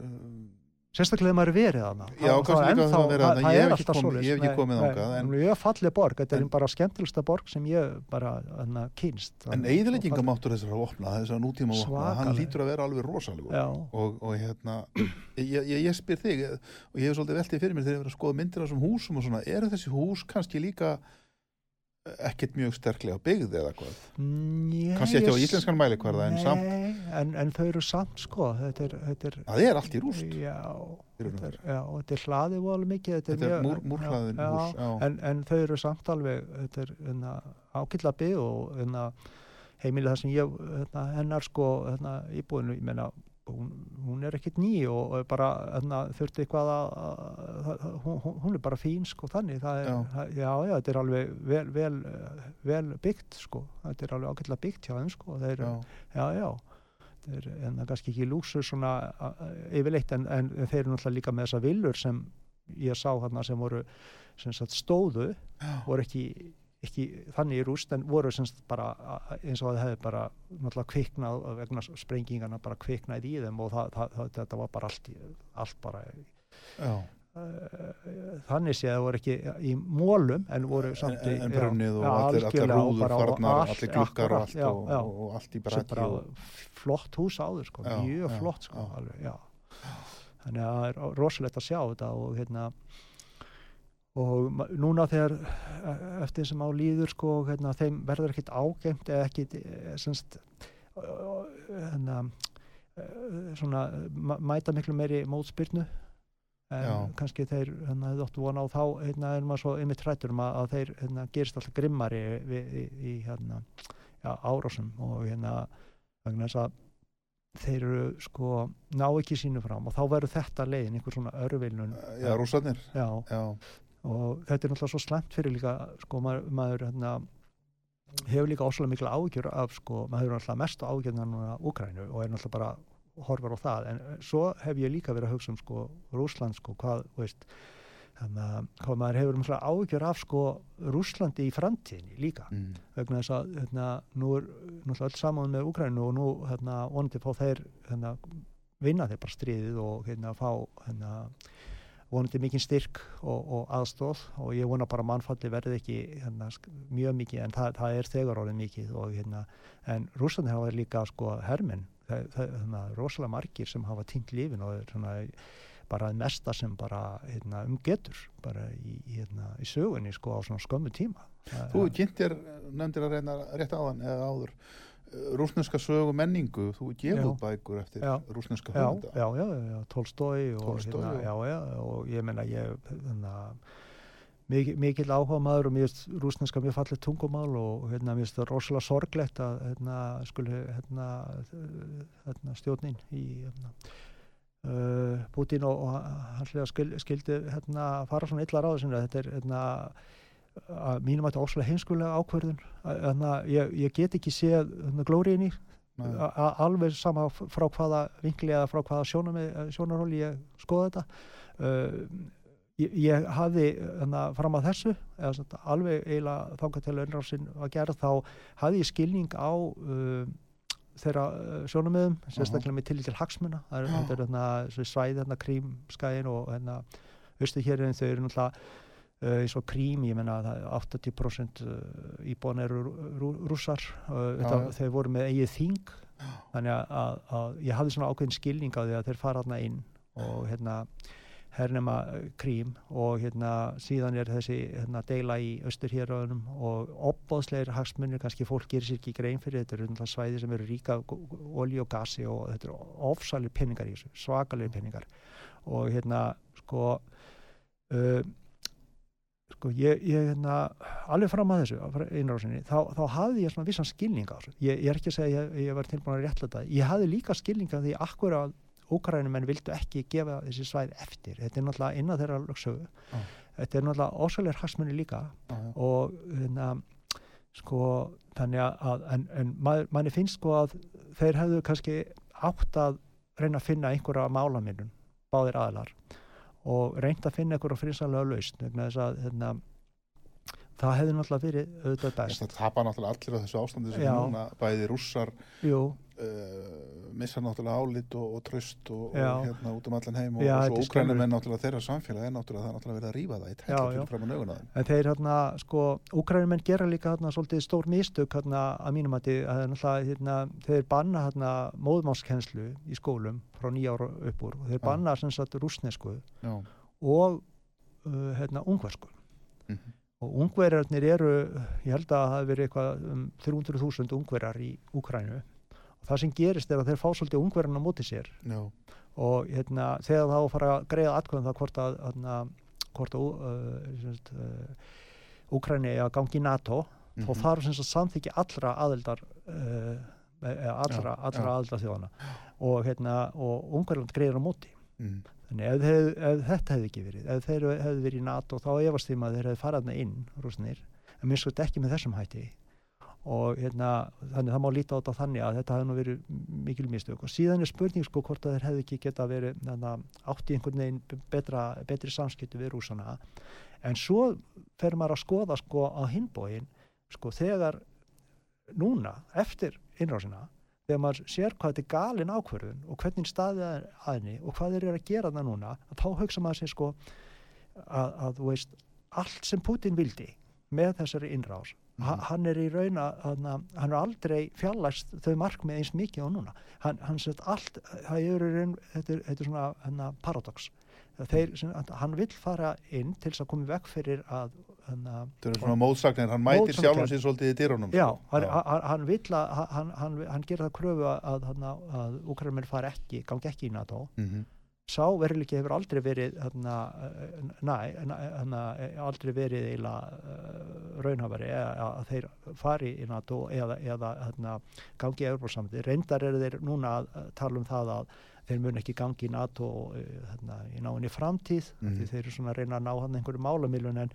sérstaklega maður er verið þarna. Já, Það- kannski það er ennþá- það það Ég er hef ekki alltaf komið- svoleiðis. ég hef ekki komið þangað, en- en mjög falleg borg, þetta en- er bara skemmtilegsta borg sem ég bara hana, kynst. En eðileggingamáttur þessar að opna, þessar nútíma að opna, hann lítur að vera alveg rosalegur. Já, og, og hérna ég, ég, ég spyr þig og ég hef svolítið veltið fyrir mér þegar ég verið að skoða myndir af þessum húsum og svona, eru þessi hús kannski líka ekkert mjög sterklega byggð eða hvað? Njé, kannski ekki á íslenskan mælikvarða en samt, en, en þau eru samt sko. Þetta er, þetta er það er allt í rúst já, þetta er, já, og þetta er hlaðið og alveg mikið þetta, Þetta er mjög- múr- múrhlaðin já, hús, já. En, en þau eru samt alveg þetta er hérna, ákilla byggð og hérna, heimilið það sem ég hérna, hennar sko hérna, íbúinu, ég meina hún, hún er ekkit ný og, og bara hérna, þurfti eitthvað að, að, að hún, hún- er bara fín sko þannig. Það er, Já. það, já, já, þetta er alveg vel, vel, vel byggt sko. Þetta er alveg ákveðlega byggt hjá þeim sko þeir, já, já, er en það er kannski ekki lúksur svona yfirleitt en, en þeir eru náttúrulega líka með þessa villur sem ég sá hérna sem voru sem sagt stóðu voru ekki, ekki þannig í rúst en voru sem sagt bara eins og það hefði bara náttúrulega kviknað vegna sprengingana bara kviknað í þeim og það, það, það, þetta var bara allt, allt bara já. þannig sé að það voru ekki í mólum en voru samt í en, en brunnið og já, allir, allir rúður farnar, allt- allir klukkar og og, og, og allt í og, flott hús áður sko, Já, mjög flott sko, alveg, þannig að það er rosalegt að sjá þetta og hérna og núna þegar e- eftir sem á líður sko hérna, þeim verður ekkit ágengt eða ekkit eh, semst hérna eh, svona mæta miklu meiri mótspyrnu. En kannski þeir hérna, hefðu óttu vona á þá hérna, er maður svo einmitt hrættur um að, að þeir hérna, gerist alltaf grimmari við, í, í hérna, já, árásum. Og hérna vegna þess að þeir eru sko ná ekki sínu fram. Og þá verður þetta leiðin einhver svona örvilnun. Já, rússarnir. Já, já, og þetta er náttúrulega svo slemt fyrir líka sko maður, maður hérna, hefur líka óslega mikla ágjör af sko, maður hefur náttúrulega mest ágjörna núna Úkrænu og er náttúrulega bara horfar á það, en eh, svo hef ég líka verið að hugsa um sko Rússland sko, hvað, veist þannig að hvað maður hefur náttúrulega ágjör af sko Rússlandi í framtíðinni líka mm. vegna þess að hérna, nú er náttúrulega öll saman með Úkrænu og nú hérna, vonandi fá þeir hérna, vinna þeir bara stríðið og hérna, fá hérna, vonandi mikinn styrk og, og aðstóð og ég vona bara mannfalli verði ekki hérna, mjög mikið en það, það er þegar orðið mikið og, hérna, en Rúslandi hafa líka sko hermenn það, það, hérna, rosalega margir sem hafa týnt lífin og er svona bara það mesta sem bara hérna, um getur bara í, hérna, í sögunni sko á svona skömmu tíma. Það- þú kynntir, nefndir að reyna rétt áðan eða áður rúsneska sögu menningu, þú gefur bækur eftir Já. rúsneska já, höfunda já, já, já, Tolstói og, Tolstói, hérna, já. já, og ég meina ég hérna, mikil, mikil áhuga maður og mér finnst rúsneska mjög fallið tungumál og hérna, mér finnst það rosalega sorglegt að hérna, skuli hérna, hérna, stjórnin í hérna, uh, Putin og, og hans skildi fara svona illa sinni þetta er hérna, að mínum að þetta óslega heimskulega ákverðun hérna, ég, ég get ekki séð glóriðin í Nei. a- a- alveg sama frá hvaða vinkli eða frá hvaða sjónarhóli ég skoða þetta. Uh, ég, ég hafði hana, fram að þessu eða, alveg eiginlega þangað til önrásin var gerð þá hafði ég skilning á uh, þeirra uh, sjónarmiðum sérstaklega með tillit til hagsmuna. Það er, þetta er svæði hérna, krímskæðin og hérna, en þau eru náttúrulega eins og krím, ég menna að það er 80% íbúan eru rú, rússar. Já, þetta, þeir voru með eigið þing. Þannig að, að, að ég hafði svona ákveðin skilning á því að þeir fara þarna inn og hérna hernema krím. Og hérna síðan er þessi hérna, deila í austurhéröðunum og opbóðslegir hagsmunir, kannski fólk gerir sér ekki grein fyrir. Þetta eru náttúrulega svæði sem eru ríka olí og gasi og þetta eru ofsalir penningar í þessu, svakalir penningar og hérna sko uh, sko ég, ég hérna alveg fram að þessu innrásinni, þá, þá hafði ég svona vissan skilning á þessu ég, ég er ekki að segja að ég, ég var tilbúin að réttlega ég hafði líka skilning á því akkur að Úkraínumenn vildu ekki gefa þessi svæð eftir. Þetta er náttúrulega innan þeirra lögsögu. Já. Þetta er náttúrulega ósælir hagsmunni líka já. og hérna, sko, þannig að, en, en maður, manni finnst sko að þeir hefðu kannski átt að reyna að finna einhverja málaminnun, báðir aðlar og reynt að finna einhverja friðsanlega lausn vegna þess að hérna, það hefði náttúrulega verið auðvitað best. Það tapa náttúrulega allir á þessu ástandi sem Já. núna bæði rússar uh, missa náttúrulega álit og, og tröst og, og hérna út um allan heim og, Já, og svo er úkrænum en náttúrulega þeirra samfélag er náttúrulega það er náttúrulega verið að rífa það í já. fyrir fram á nögun á þeim. En þeir hérna, sko, úkrænumenn gera líka hérna svolítið stór mistök hérna að mínum að er hérna, þeir banna hérna móðmálskenslu í skólum frá nýja ára upp úr og þeir banna sem sagt rúsnesku og uh, hérna ungversku Mhm. Og ungverjarnir eru, ég held að það hafi verið eitthvað um 300.000 ungverjar í Úkrænu og það sem gerist er að þeir fá svolítið ungverjarna móti sér Já. og hérna, þegar þá fara að greiða atkvæðum það hvort að, hérna, hvort að uh, uh, Úkræni er að gangi í NATO Mhm. þá þarf sem sagt samþykki allra aðildar uh, eða allra, Já, allra já. aðildar þjóðana og, hérna, og Ungverland greiður á móti Mm. þannig ef, hef, ef þetta hefði ekki verið ef þeir hefði verið í NATO þá efast þeim að þeir hefði farað inn rúsnir en minnst þetta ekki með þessum hætti. Og hérna, þannig það má líta á þetta þannig að þetta hefði nú verið mikil mistök. Og síðan er spurning sko hvort að þeir hefði ekki geta verið þarna, átt í einhvern veginn betra, betri samskipti við rúsana en svo fer maður að skoða sko á hinbóin sko þegar núna eftir innrásina þegar maður sér hvað þetta er galin ákvörðun og hvernig staðið er að henni og hvað þeir eru að gera það núna að þá hugsa maður sér sko að, að veist allt sem Putin vildi með þessari innrás Mhm. hann er í raun að að- hann er aldrei fjarlægst þau markmið eins mikið og núna hann, hann sett allt er í raun, þetta, er, þetta er svona hana, paradox Þeir, sem, hann vill fara inn til þess að koma vekk fyrir að hana, Það eru svona mótsagnir, hann mætir sjálfum sér svolítið í dyrunum. Já, sko. hann, hann, hann vill að hann, hann, hann gerir það kröfu að, að, að, að Úkrainmenn fari ekki, gangi ekki í NATO Mhm. sá veruleiki hefur aldrei verið næ, hana, aldrei verið eiginlega uh, raunhafari að, að þeir fari í NATO eða, eða hana, gangi í Európa-samti. Reyndar eru þeir núna að tala um það að þeir mun ekki gangi í NATO uh, hana, í náinni framtíð Mhm. því þeir eru svona að reyna að ná hann einhverju málamilun en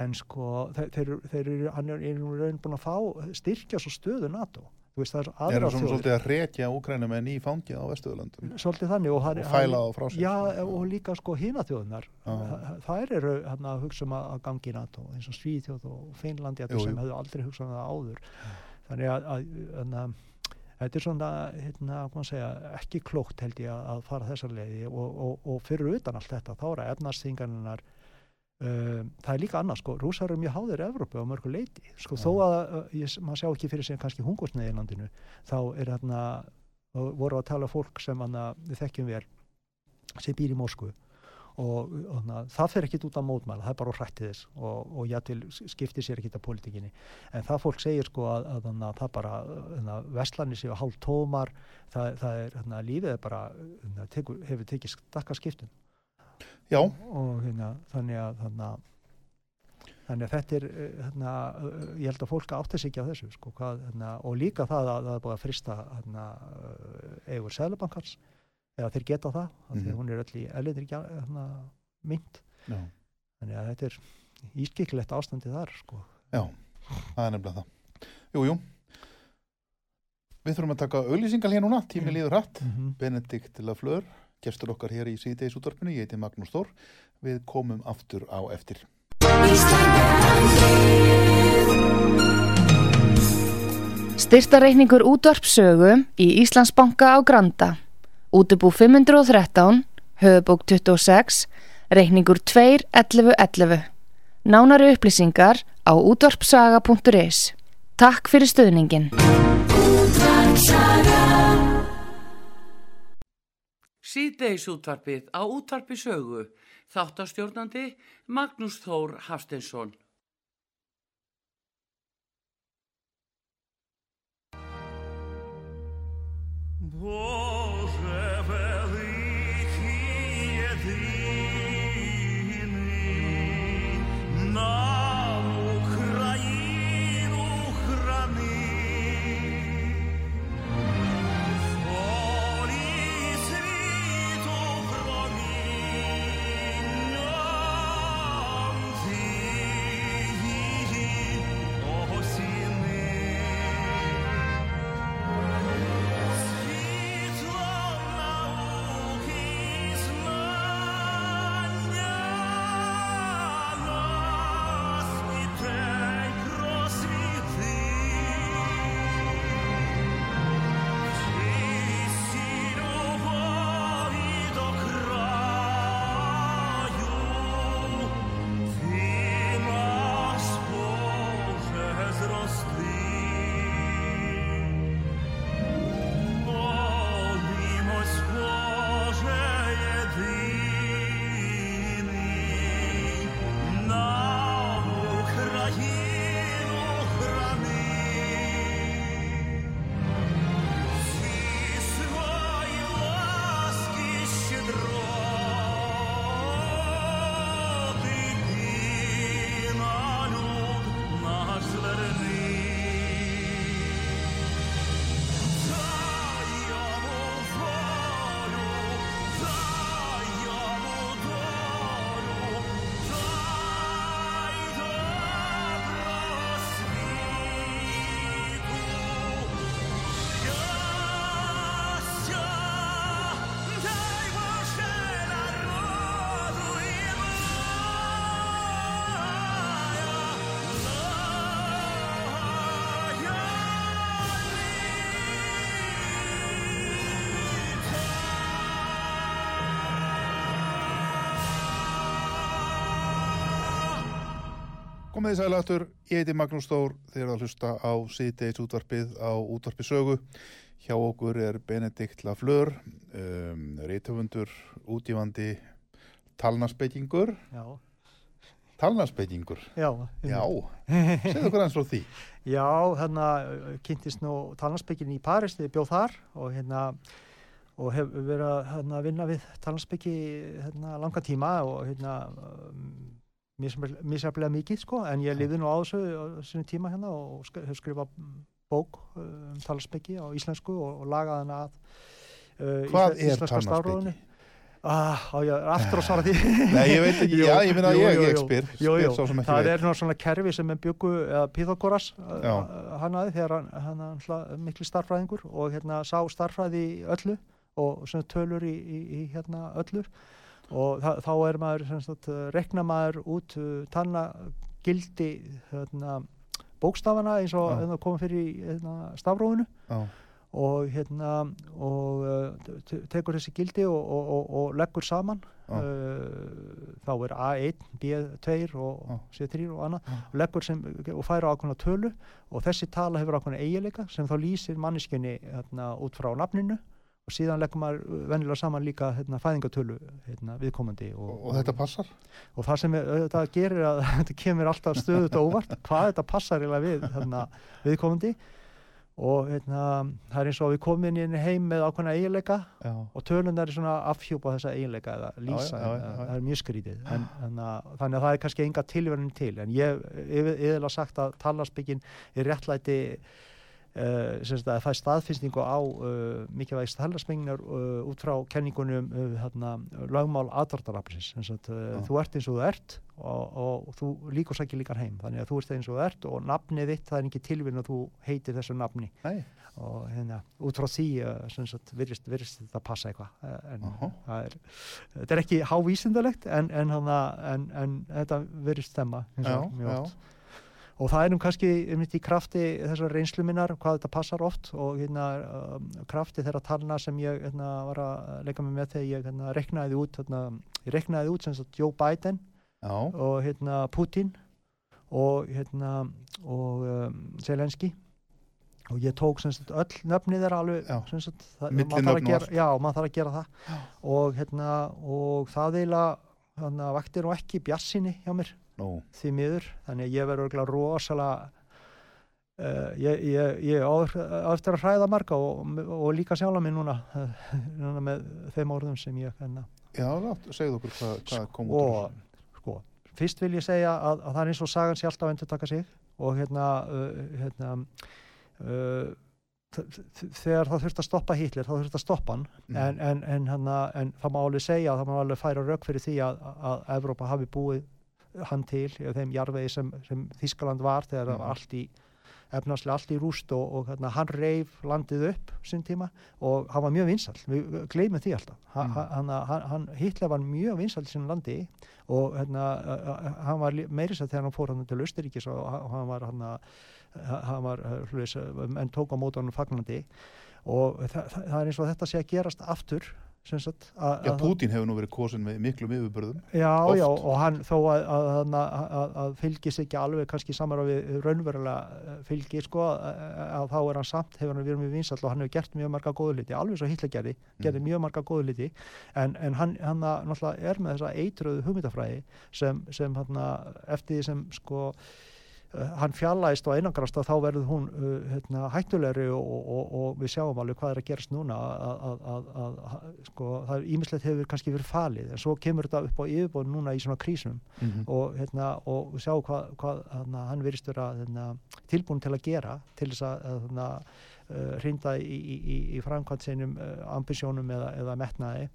en sko þeir, þeir, þeir eru, hann er í raun búin að fá styrkja svo stöðu NATO veist það er aðra svona svolítið að rekja úkrænumenn í fangið á Vestuðurlandum svolítið þannig og, hann, og fæla á frá sér. já og líka sko hina þjóðunar Já. þær eru hann að hugsa um að, gangi í NATO eins og Svíþjóð og Finnlandi Jú, sem jú. hefðu aldrei hugsað um það áður þannig að, að, að, að þetta er svona hérna, hvað maður segja, ekki klókt held ég að, að fara þessar leiði og, og, og fyrir utan allt þetta þá eru efnarsþingarinnar Um, það er líka annað sko, rúsar eru mjög háðir Evrópu á mörgu leiti, sko þó að uh, ég, maður sjá ekki fyrir sig kannski hungursneið í landinu, þá er og voru að tala fólk sem hana, við þekkjum vel sem býr í Moskvu og, og hana, það fer ekkit út af mótmæla, það er bara á hrætti þess og, og játil skiptir sér ekkit af pólitíkinni. En það fólk segir sko að, að hana, það bara, hana, vestlanir séu hálf tómar, það, það er lífið er bara, tekur, hefur tekið stakka skiptum Já, og hérna, þannig að hana, þannig að þetta er hérna, ég held að fólk átti sig ekki á þessu sko, hvað, hérna, og líka það að það er búið að frista hérna, eigur Sælubankars eða þeir geta það, af því Mhm. að hún er öll í ellinir hérna, mynd já, þannig að þetta er ískiklegt ástandi þar sko. já, það er nefnilega það. Jú, jú. Við þurfum að taka auðlýsingal hér núna, tími líður hratt. -hmm. Benedikt Lafleur, gestur okkar hér í síðdeis útvarpinu, ég heiti Magnús Þór. Við komum aftur á eftir. Styrtareikningur útvarpsögu í Íslandsbanka á Granda. Útubú 513, höfubók 26, Reykningur 2.11.11. Nánari upplýsingar á útvarpsaga.is. Takk fyrir stöðningin. Síðdeis útvarpið á útvarpi sögu. Þáttastjórnandi Magnús Þór Hafsteinsson. Boże tomorrow. Komið þið sælatur, ég heiti Magnús Þór, þeir eru að hlusta á síðdeis útvarpið á útvarpi sögu. Hjá okkur er Benedikt Lafleur, um, reytöfundur, útífandi, talnarsbeitingur, Já, talnarsbeitingur, já. já, segðu okkur eins frá því. Já, hérna kynntist nú talnarsbyggjinn í Paris ég bjóð þar og hérna og hef verið að hérna, vinna við talnarsbyggi hérna, langa tíma og hérna misjaflega mikið sko en ég lifði nú á þessu tíma hérna og hef skrifað bók um talnarsbyggi á íslensku og, og lagaði hana að uh, Hvað ísle- er stafrófinu. Ah, á ég aftur að svara því Nei, ég veit ekki, já, ég minna jú, ég, jú. spyr, Jú, spyr jú, sá sem ekki það er nú svona kerfi sem er byggu eða Já. hann aði þegar hann, hann, hann mikli starffræðingur og hérna sá starffræði í öllu og svona tölur í, í, í hérna öllur og þa þá er maður sagt, rekna maður út uh, tanna gildi hérna, bókstafana eins og hérna, koma fyrir hérna, stafrófinu. Já, og hérna og te- tekur þessi gildi og, og, og, og leggur saman. Þá er A1, B2 og Já. C3 og annað. Og leggur sem, og fær á ákveðna tölu. Og þessi tala hefur ákveðna eiginleika sem þá lýsir manneskinni hérna, út frá nafninu og síðan leggur maður uh, venjulega saman líka hérna, fæðingatölu hérna, viðkomandi og, og þetta passar? og það sem þetta gerir að þetta kemur alltaf stöðut og óvart hvað þetta passar við hérna, viðkomandi. Og hérna, það er eins og við komum inn heim með ákveðna eiginleika Já, og tölundar er svona að afhjúpa þessa eiginleika eða lýsa, já, já, það er mjög skrítið. En, en, þannig að það er kannski enga tilverðin til. En ég hef yfirlega sagt að talasbyggin er réttlæti Uh, sem sagt að það er staðfinnstingu á uh, mikilvægist heldarsmengnar uh, út frá kenningunum hérna, uh, Já. þú ert eins og þú ert og, og þú líka sækir líkan heim þannig að þú ert eins og þú ert og nafnið þitt það er ekki tilvíðin að þú heitir þessu nafni nei, og hérna, út frá því virðist, þetta passa eitthvað en Aha. það er, þetta er ekki hávísindalegt en, en, hana, en, en þetta virðist vegar mjög oft. Og það er nú kannski einmitt í krafti þessar reynslu minnar hvað þetta passar oft og hérna um, krafti þeirra talna sem ég hérna, var að leika mig með þegar ég hérna, reknaði út hérna, ég reknaði út sem sagt Joe Biden Já, og hérna Putin og hérna og um, Zelenski og ég tók sem sagt öll nöfni þeirra alveg Já. sem sagt, að og gera, já, maður þarf að gera það. Og hérna og það eiginlega hérna, vakti nú ekki bjarsinni hjá mér nú, því miður þannig að ég verður örugglega rosalega uh, ég, ég, ég á á eftir að hræða marga og, og líka sjálfa mig núna, uh, núna með þeim orðum sem ég hérna já, segðu okkur hvað, hvað kom út og sko, fyrst vil ég segja að, að það er eins og sagan sé alltaf að endur taka sig og hérna, uh, hérna uh, þegar það þurft að stoppa Hitler þá þurft að stoppa hann. Mm. en, en, en, hana, en það má alveg segja það má alveg færa rauk fyrir því að, að Evrópa hafi búið hann til þeim jarðvegi sem, sem Þískaland var þegar það Mm. var allt í efnarslega allt í rúst og, og hérna, hann reif landið upp sinn tíma og hann var mjög vinsall, við gleymum því alltaf Mm. hann, hann, hann, Hitler var mjög vinsall sinni landi og hérna, hann var lí- meiri sér þegar hann fór hann til Östuríkis og hann- var hann, hann var hlutis, en tók á mót honum fagnandi og það, það, það er eins og þetta sé að gerast aftur sagt, að, Já, Pútín hefur nú verið kosin með miklum yfirbörðum. Já, oft. já, og hann þó að, að, að, að, fylgis ekki alveg kannski samar við raunverulega eh, fylgi, sko, að, að þá er hann samt, hefur hann verið mjög vinsall og hann hefur gert mjög marga góðu hluti, alveg svo Hitler gerði, gerði mjög marga góðu hluti, en, en hann, hann náttúrulega er með þessa eitröðu hugmyndafræði sem, sem hann eftir því sem, sko, hann fjallaðist og einangrast að þá verður hún uh, hérna, hættulegri og, og, og, og við sjáum alveg hvað er að gerast núna að, að, að, að, sko, það er ímislegt hefur kannski verið falið en svo kemur þetta upp á yfirbóð núna í svona krísum Mm -hmm. og, hérna, og við sjáum hvað, hvað hérna, hann virðist vera hérna, tilbúin til að gera til þess að hérna, uh, hrinda í, í, í, í framkvæmt seinum ambisjónum eða, eða metnaði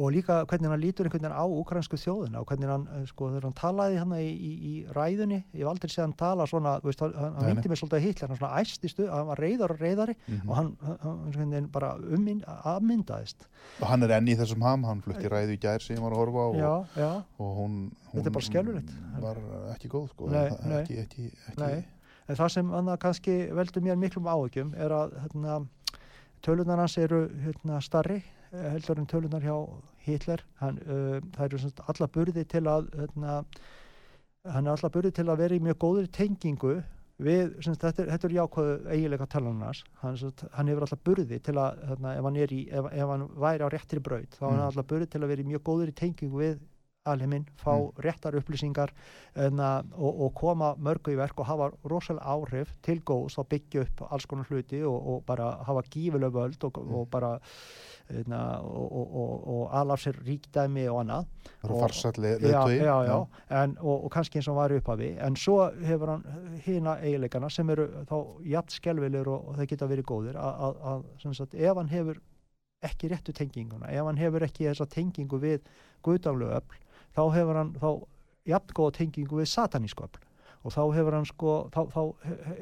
og líka hvernig hann lítur einhvern veginn á ukrainsku þjóðina og hvernig hann, eh, sko, þegar hann talaði hann í, í, í ræðunni, ég hef aldrei séð hann tala svona, veist, hann, hann myndi mig svolítið Hitler, hann svona æsti stuð, hann var reyðar og reyðari Mhm. og hann, hann, hann bara ummynd, afmyndaðist Og hann er enn í þessum ham, hann flutti ræðu í gær sem ég var að horfa á og, já, já, og hún, hún Þetta er bara skelfilegt. var ekki góð, sko. Nei, nei. Ekki, ekki, ekki, Nei. En það sem annað kannski veldur mér miklum áhyggjum er að hérna, tölunar hans eru hérna, starri heldur en tölunar hjá Hitler. Hann, uh, það eru sagt alla burði til að hérna, hann er alla burði til að vera í mjög góður tengingu við, sagt, þetta, er- þetta er jákvæðu eiginleika talanars. Hann, sagt, hann hefur alla burði til að, hérna, ef hann er í, ef, ef hann væri á réttri braut, þá mm. hann Mm. alla burði til að vera í mjög góður tengingu við alheiminn, fá Mm. réttar upplýsingar enna, og, og koma mörgu í verk og hafa rosalega áhrif til góðs að byggja upp alls konar hluti og, og bara hafa gífileg völd og, Mm. og bara enna, og, og, og, og alaf sér ríkdæmi og annað leiðtögi. já, já, En, og, og kannski eins og var upphafi en svo hefur hann hina eiginleikana sem eru þá jafn skelvilegur og, það geta verið góðir að, ef hann hefur ekki réttu tenginguna, ef hann hefur ekki þessa tengingu við guðdánlegu öfl þá hefur hann þá jafn góða tengingu við satanísku öfl. Og þá hefur hann sko, þá, þá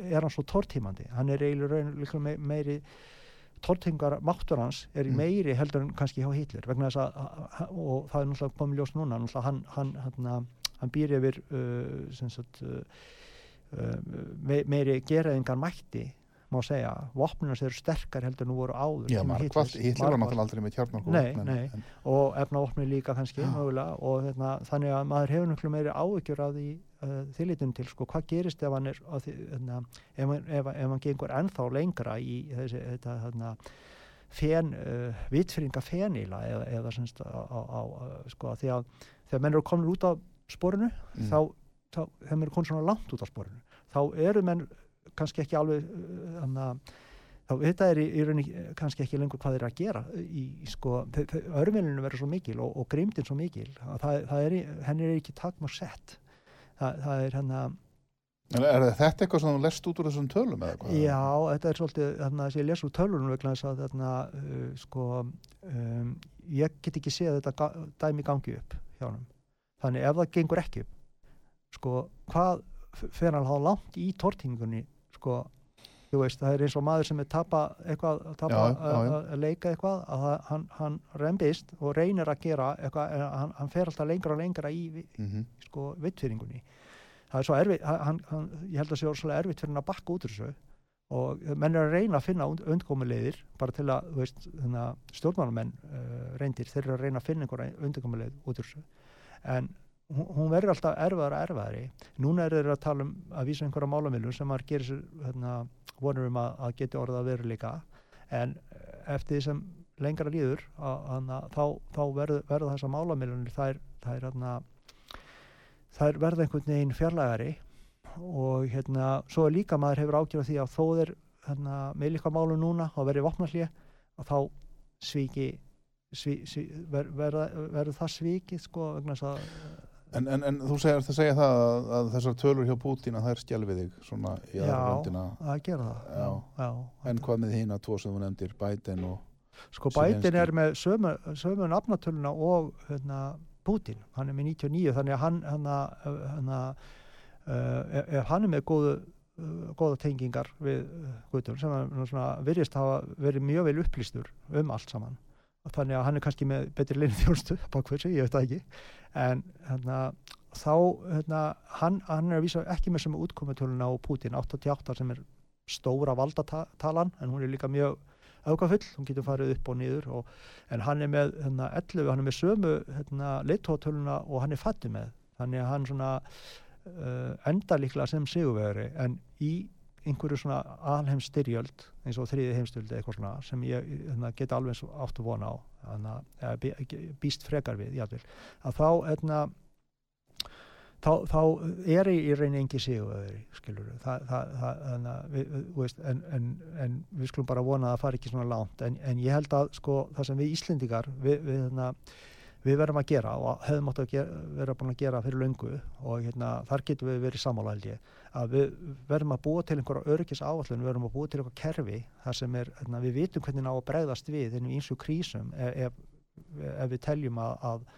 er hann svo tortímandi, hann er eiginlega me, meiri tortingar máttur hans er í Mm. meiri heldur en kannski hjá Hitler. Vegna þess að, og það er náttúrulega komið ljós núna, hann, hann, hann, hann býr yfir uh, sagt uh, uh, me, meiri geraðingar mætti má segja, vopnunars eru sterkar heldur nú voru áður Já, Hitlers, Hitler var náttúrulega aldrei með kjarnarkó. Nei, en, nei. En, og efnavopni líka kannski Já. mögulega og hérna, þannig að maður hefur náttúrulega meiri áhyggjur af því uh, þýlitun til sko, hvað gerist ef hann er á því, hérna, ef, ef, ef hann gengur ennþá lengra í þessi þetta, hérna, fen, uh, vitfyringa fenila eða, eða semst á, á, á sko, því að þegar menn eru komin út af sporinu Mm. þá, þá þegar menn eru komin svona langt út af sporinu þá eru menn kannski ekki alveg uh, hana, þá þetta er í, í rauninni eh, kannski ekki lengur hvað þeir að gera í, í sko, örmilinu verður svo mikil og, og grimdin svo mikil að það, það er, henni er ekki takma sett það, það er hérna en er þetta eitthvað sem þú lest út úr þessum tölum eða hvað? Já, þetta er svolítið þannig að ég les úr tölunum vegna þess að þarna, uh, sko, um, ég get ekki séð þetta ga- dæmi gangi upp hjá hann. Þannig ef það gengur ekki upp, sko, hvað fer hann þá langt í tortingunni, sko, þú veist, það er eins og maður sem er tapa eitthvað, tapa, Já, já, já. að- leika eitthvað, að hann, hann rembist og reynir að gera eitthvað, en hann, hann fer alltaf lengra og lengra í, Mm sko, vittfyringunni það er svo erfitt hann, hann, ég held að það sé svolítið erfitt fyrir hann að bakka út úr þessu og menn er að reyna að finna undkomulegðir bara til að, þú veist, stjórnmálamenn uh, reyndir, þeir eru að reyna að finna einhverja undkomulegð út úr þessu. En hún, verður alltaf erfaðar og erfaðari núna er þeir að tala um að vísa einhverja málamilum sem maður gerir sér hérna, vonur um að, að geti orða að veru líka en eftir því sem lengra líður að, að, þá, þá verður verð þessa málamilunir þær, þær, hérna, þær verða einhvern veginn fjarlægari. Og hérna, svo er líka maður hefur ágjörð því að þó þeir hérna, með líka málu núna og verið vopnallið og þá svíki sví, sví, ver, verður ver, það svíkið sko að, en, en, en þú segir segja það að, að þessar tölur hjá Pútín að það er stjálfið þig svona í aðra röndina. Já, það gera það. Já. Já, En hvað með hína tvo sem þú nefndir, Biden og Sko Biden er með sömu, sömu nafnatöluna og hérna, Pútín, hann er með 99 þannig að hann, hann, hann Uh, ef hann er með góðu, uh, góða tengingar við uh, Guðtur sem er virðist hafa verið mjög vel upplýstur um allt saman. Þannig að hann er kannski með betri linni þjónustu bakversi, ég veit það ekki en hérna, þá hérna, hann, hann er að vísa ekki með sem útkomitöluna á Putin 88 sem er stóra valdatalan en hún er líka mjög aukafull, hún getur farið upp og niður og, en hann er með hérna, 11, hann er með sömu hérna, leittótöluna og hann er fættið með. Þannig að hann svona uh, enda líklega sem sigurvegari en í einhverju svona alheim styrjöld eins og þriði heimstöldi eitthvað svona sem ég hérna, get alveg áttu vona á þannig að býst frekar við jáfnvel, að þá hérna, þá, þá er í reyni engi veist, en, en, en við skulum bara vona að það fari ekki svona langt. En, en ég held að sko það sem við Íslendikar við, við hérna við verðum að gera og hefðum átt að vera búin að gera fyrir löngu og hérna, þar getum við verið samála held ég að við verðum að búa til einhverja öryggis áallun, við verðum að búa til einhverja kerfi þar sem er, hérna, við vitum hvernig ná að bregðast við ennum eins og krísum ef, ef, ef við teljum að, að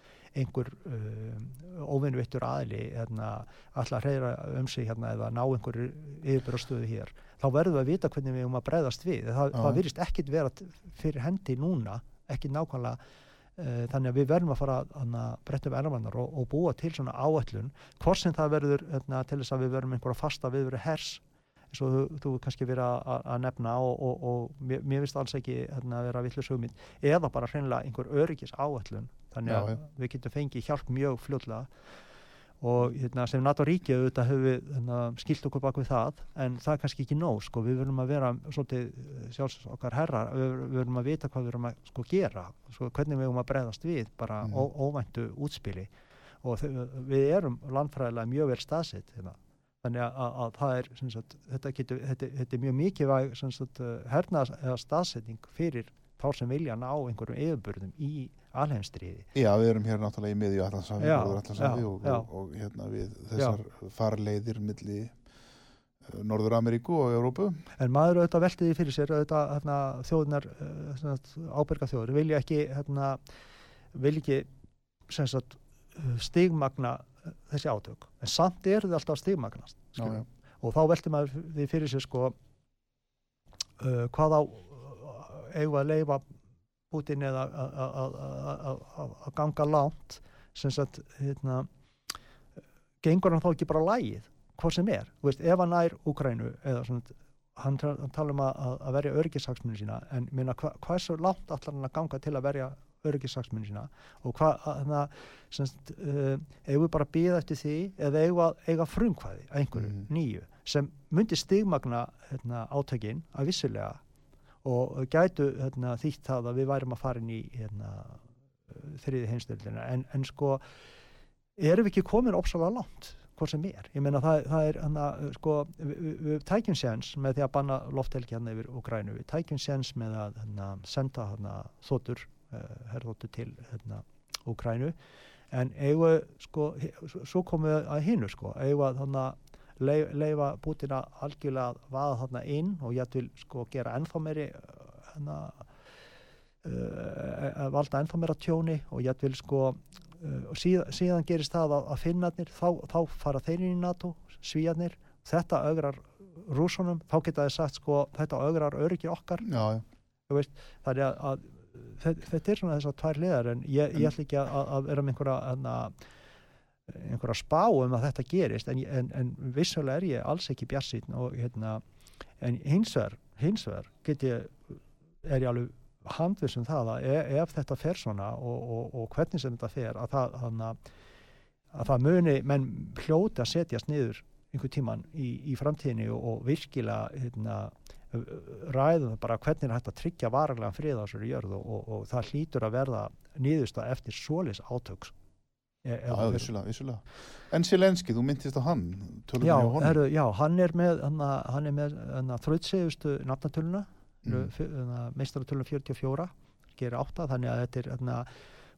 einhver um, óvinnvittur aðli hérna, alltaf hreyra um sig hérna, eða ná einhverju yfirbyrjastöðu hér þá verðum við að vita hvernig við erum að bregðast við. Það, það virist ekkit vera fyrir hendi núna, ekki nákvæmlega þannig að við verðum að fara að breytta um erfannar og, og búa til svona áætlun hvort sem það verður öfna, til þess að við verðum einhverja fasta við verðum hers eins og þú, þú kannski verið að, nefna og, og, og mér, mér finnst alls ekki öfna, að vera villus hugmynd eða bara hreinlega einhver öryggis áætlun þannig að Já, við getum fengið hjálp mjög fljóðlega og hérna, sem NATO-ríki auðvitað hefur við hérna, skilt okkur bak við það en það er kannski ekki nóg sko, við verðum að vera svolítið eh, sjálfs okkar herra við, verðum að vita hvað við verðum að sko, gera sko, hvernig við verðum að breyðast við bara mm. óvæntu útspili og við erum landfræðilega mjög vel staðsett hérna. þannig að, að, að það er sagt, þetta, getur, þetta, þetta er mjög mikið herna staðsetning fyrir þá sem vilja ná einhverjum yfirbörðum í alheimstriði. Já, við erum hér náttúrulega í miðju allansafi og, og, og, og hérna við þessar já. farleiðir milli uh, Norður Ameríku og Európu. En maður auðvitað veltiði fyrir sér auðvitað hérna, þjóðunar uh, ábyrga þjóður vilja ekki hérna, vilja ekki sagt, stigmagna þessi átök en samt er þetta alltaf stigmagnast já, já. og þá velti maður því fyrir sér sko uh, hvað á eigum að leifa Putin eða að ganga langt sem sagt hérna, gengur hann þá ekki bara lægið hvað sem er, veist, ef hann nær Úkrænu eða svona hann, tala um að, að verja örgissaksmunni sína en minna hva, hvað er svo langt allar hann að ganga til að verja örgissaksmunni sína og hvað þannig að semst, uh, eigum við bara að býða eftir því eða eigum að eiga frumkvæði einhverju mm. nýju sem myndi stigmagna hérna, átökinn að vissilega og gætu hérna, þýtt það að við værum að fara inn í hérna, þriði heimstöldina en, en sko erum við ekki komin ópsalega langt hvort sem er, ég meina það, það er hana, sko, við, við, tækjum séns með því að banna lofthelgi hérna yfir Ukrænu við tækjum séns með að hana, senda hana, þóttur uh, herðóttur til Ukrænu en eigu sko, svo komum við að hinnu sko, eigu að leif, leifa Putin að algjörlega vaða þarna inn og ég vil sko gera ennþá meiri hana, uh, valda ennþá meira tjóni og ég vil sko uh, síðan, síðan gerist það að, að finnarnir þá, þá fara þeir inn í NATO svíjarnir, þetta augrar rúsunum, þá geta þið sagt sko þetta augrar öryggi okkar já, já. Veist, þannig að, að þetta er svona þess að tvær liðar en ég, ég ætla ekki að, að vera með einhverja einhverja spá um að þetta gerist en, en, en vissulega er ég alls ekki bjassinn og hérna en hins vegar, hins vegar get ég, er ég alveg handviss um það að ef, ef þetta fer svona og, og, og hvernig sem þetta fer að það, hana, að það muni menn hljóti að setjast niður einhver tíman í, í framtíðinni og, virkilega hérna, ræðum bara hvernig er hægt að tryggja vararlega frið á þessari jörð og, og, það hlýtur að verða niðursta eftir svolis átöks e, Já, það verður- vissulega, vissulega. En Silenski, þú myndist á hann, Já, heru, já, hann er með hann, hann er með þröðsegustu nafnatöluna Mm. mm. meistaratölun 44 gerir átta þannig að þetta er hérna,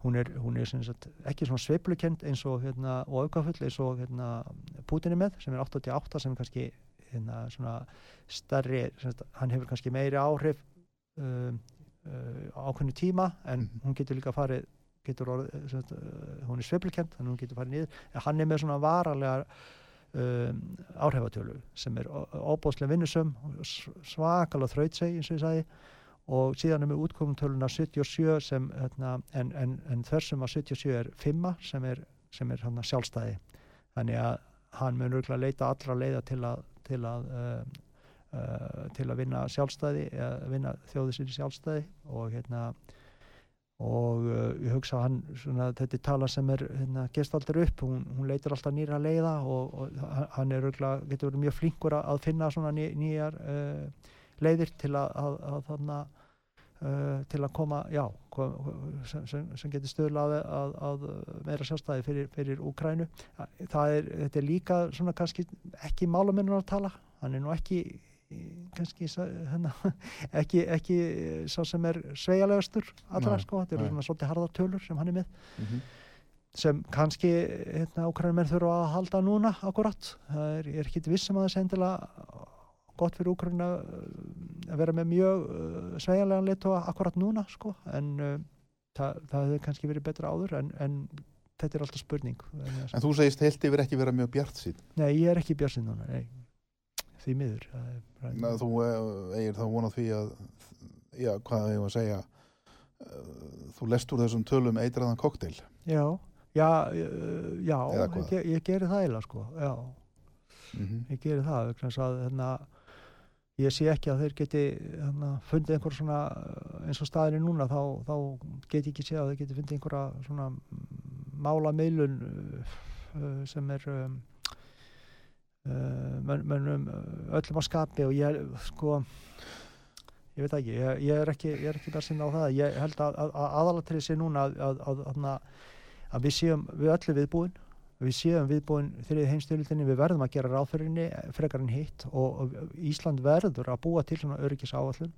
hún er, hún er sagt, ekki svona sveiflukend eins og hérna, og aukafull eins og hérna, Putin er með sem er 88 sem er kannski hérna, svona stærri sem sagt, hann hefur kannski meiri áhrif um, uh, ákveðnu tíma en Mhm. hún getur líka farið getur orðið, sem sagt, uh, hún er sveiflukend þannig að hún getur farið niður. En hann er með svona varalegar um, áhrifatölu sem er óbóðslega vinnusum svakalega þrautseg eins og ég sagði. Og síðan er með útkomumtöluna 77 sem hérna, en, en, en þessum að 77 er 5 sem er, sem er hana, sjálfstæði. Þannig að hann mun örgulega leita allra leiða til að til að uh, uh, til að vinna sjálfstæði eða vinna þjóði sinni sjálfstæði og hérna og uh, ég hugsa hann svona, þetta er tala sem er hérna, gerst aldrei upp, hún, hún leitur alltaf nýra leiða og, og hann- er örgulega, getur verið mjög flinkur að, finna svona ný, nýjar uh, leiðir til að, að, að þarna uh, til að koma, já kom, sem, sem, sem getur stöðlað að, að meira sjálfstæði fyrir, fyrir Úkrænu. Það er, þetta er líka svona kannski ekki málumennur að tala, hann er nú ekki kannski hérna, ekki, ekki sá sem er sveigalegastur allra Nei, sko, þetta eru svona svolítið harðar tölur sem hann er með. Mhm. sem kannski hérna, Úkrænum þurfa að halda núna akkurat, það er, er ekki vissum að það sé endilega gott fyrir Úkræna að vera með mjög uh, sveigalegan leitu akkurat núna sko, en uh, það, það hefði kannski verið betra áður en, en þetta er alltaf spurning. En þú segist heilt yfir ekki vera mjög bjart sín. Nei, ég er ekki björnsinn núna, nei því miður er bara- Þú eh, eigir þá vonað því að, já, hvað ég var að segja, eh, þú lest úr þessum tölum eitraðan kokteil. Já, já, uh, já ég, ég geri það eiginlega sko, já, Mm ég geri það að hérna, ég sé ekki að þeir geti hérna, fundið einhver svona eins og staðinni núna þá, þá get ég ekki sé að þeir geti fundið einhverja svona mála meilun sem er um, mönnum uh, öllum á skapi og ég sko ég veit ekki, ég, ég er ekki ég er ekki bara sinna á það, ég held að, að, að aðalatrið sé núna að, að, við séum við öllu viðbúin við séum viðbúin þriðið heimstyrildinni við verðum að gera ráðfyrinni frekar en hitt og, og Ísland verður að búa til svona öryggis áallun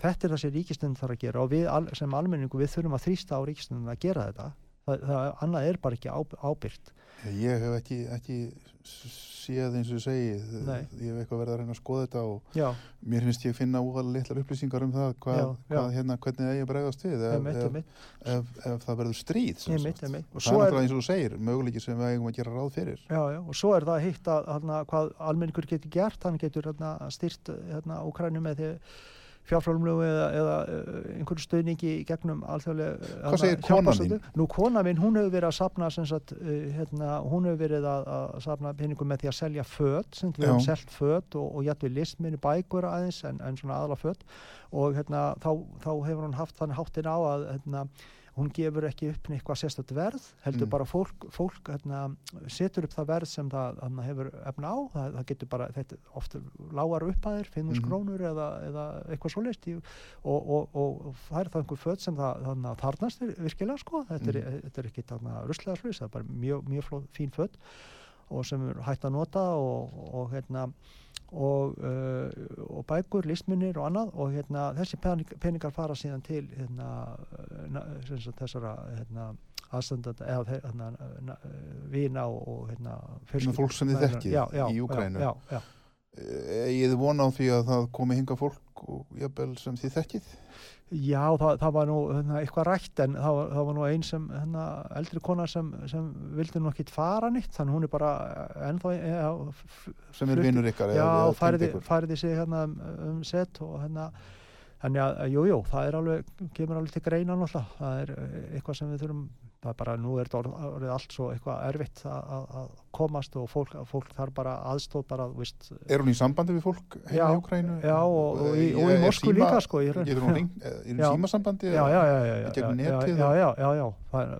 þetta er það sem ríkistundin þarf að gera og við sem almenningu við þurfum að þrýsta á ríkistundin að gera þetta. Það, það annað er bara ekki ábyrgt Ég hef ekki, ekki séð eins og segi, Nei. ég hef eitthvað verið að reyna að skoða þetta og já, mér finnst ég finna úrlega litlar upplýsingar um það hvað, Já, já. hvað hérna, hvernig eigi að bregðast við ef, emitt, ef, emitt, ef, ef það verður stríð emitt, Það er náttúrulega eins og þú segir, möguleiki sem við eigum að gera ráð fyrir. og svo er það hitt að hana, hvað almenningur getur gert hann getur hana, styrt hérna, Úkrænu með því fjárfrálumlegu eða, eða uh, einhverju stöðningi í gegnum alþjóðlega Hvað segir konan þín? Nú kona minn, hún hefur verið að sapna sagt, uh, hérna, hún hefur verið að, að sapna peningum með því að selja föt sem við hefum selt föt og, og jættu listminni bækur aðeins en, en svona aðla föt. Og hérna, þá, þá hefur hún haft þannig háttin á að hérna, hún gefur ekki upp eitthvað sérstætt verð heldur Mm. bara fólk, fólk hérna, setur upp það verð sem það hérna, hefur efna á, það, það getur bara þetta oft lágar upphæðir, 5.000 Mhm. krónur eða, eða eitthvað svoleiðst í- og, og, og, og það er það einhver föt sem það þarna, þarnast vir- virkilega sko þetta er, Mhm. þetta er ekki þarna ruslega slús það er bara mjög, mjög fló, fín föt og sem er hægt að nota og, og hérna og, uh, og bækur, listmunir og annað og hérna, þessi pening, peningar fara síðan til hérna, uh, na- þessara hérna, aðstandanda eða hérna, na- vina og, hérna, fólk sem þið þekkið í Úkraínu. já, já, já. Ég þið vona á því að það komi hinga fólk og jafnvel sem þið þekkið. Já, það, það var nú hérna, eitthvað rætt en það það var nú ein sem hérna, eldri kona sem, sem vildi nú ekki fara nýtt þannig hún er bara ennþá ja, Sem er vinnur ykkar. Já, færði, sig hérna um, set og hérna þannig að, jú, jú, það er alveg kemur alveg til greina náttúrulega það er eh, eitthvað sem við þurfum það er bara, nú er þetta allt svo eitthvað erfitt að, komast og fólk, fólk þarf bara aðstóð bara, veist, Er hún í sambandi við fólk heima í Ukrænu? já, og- og í- og í Moskvu síma- líka, sko, er hún í símasambandi? já, já, já, já, já, já,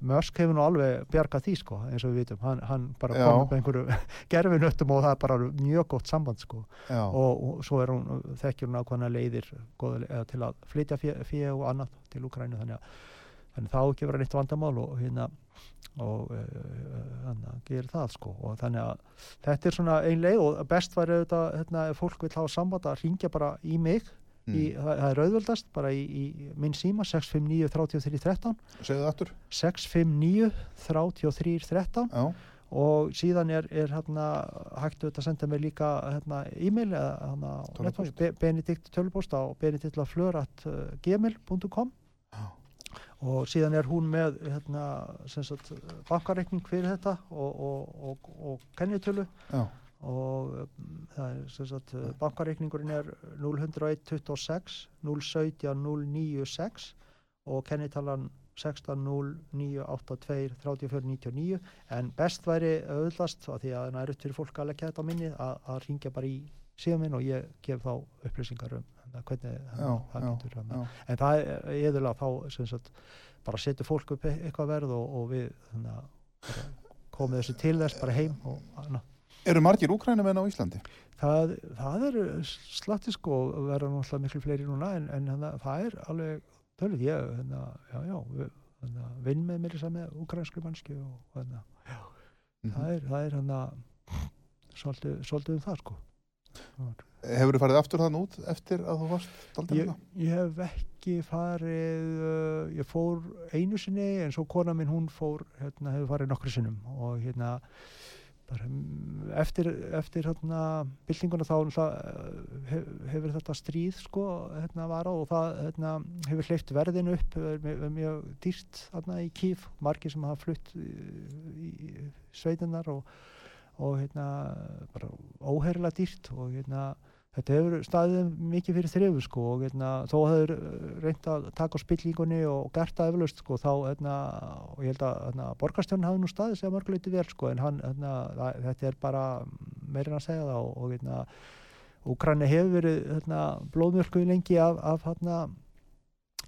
Musk hefur nú alveg bjargað því, sko, eins og við vitum, hann, hann bara Já. kom upp einhverju gerfinöttum og það er bara mjög gott samband, sko, Já, og, og svo er hún, þekkjur hún ákvæmna leiðir eða til að flytja fyrir og annað til Ukrænu, þannig að þannig þá ekki vera neitt vandamál og hérna og þannig að gera það sko. Og þannig að þetta er svona ein leið og best væri auðvitað hérna, ef fólk vil hafa samband að ringja bara í mig í, mm. það, það er auðveldast bara í, í minn síma 659 33 13 segðu það aftur. 659 33 13 Já, og síðan er, er hérna, hægt auðvitað að senda mig líka hérna, e-mail eða hérna, benedikt tölvupóst á benediktaflörat.gmail.com Já. Og síðan er hún með hérna, sagt, bankareikning fyrir þetta og, og, og, og kennitölu. Já, og um, sagt, bankareikningurinn er 0126 017 096 og kennitalan 160982 3499 en best væri auðvitað því að það er upp fyrir fólk að leggja þetta á minni að, að ringja bara í síðan minn og ég gef þá upplýsingar um hérna, hvernig já, það já, getur hérna. já. en það er eðurlega þá sem sagt, bara setur fólk upp e- eitthvað verð og, og við hérna, bara komið þessu til þess bara heim og Eru margir úkrænumenn á Íslandi? Það, það er slatti sko og verða náttúrulega miklu fleiri núna en, en hana, það er alveg tölvið ég, hérna, já, já, við, hérna, vinn með mér þess að með ukrainsku mannski og hérna, Mhm. það er, það er hérna svolítið, svolítið um það sko. Hefur þú farið aftur þann út eftir að þú varst daldið Ég, ég hef ekki farið, uh, ég fór einu sinni en svo kona minn hún fór, hérna, hefur farið nokkru sinnum og hérna bara, mm, eftir, eftir hérna, byltinguna þá náttúrulega, hef, hefur þetta stríð sko, hérna, varað og það hérna, hefur hleyft verðinu upp mjög, mjög dýrt hérna, í kýf margir sem hafa flutt í, í sveitinnar og, og hérna, bara óherrilega dýrt og hérna, þetta hefur staðið mikið fyrir þrjöfu sko og hérna, þó hefur reynd að taka á spillingunni og gert það eflaust sko þá hérna, og ég held að hérna, borgarstjórn hafi nú staðið segja mörguleiti vel sko en hann, hérna, það, þetta er bara meirinn að segja það og, og hérna, Úkræni hefur verið blóðmjölkuð lengi af, af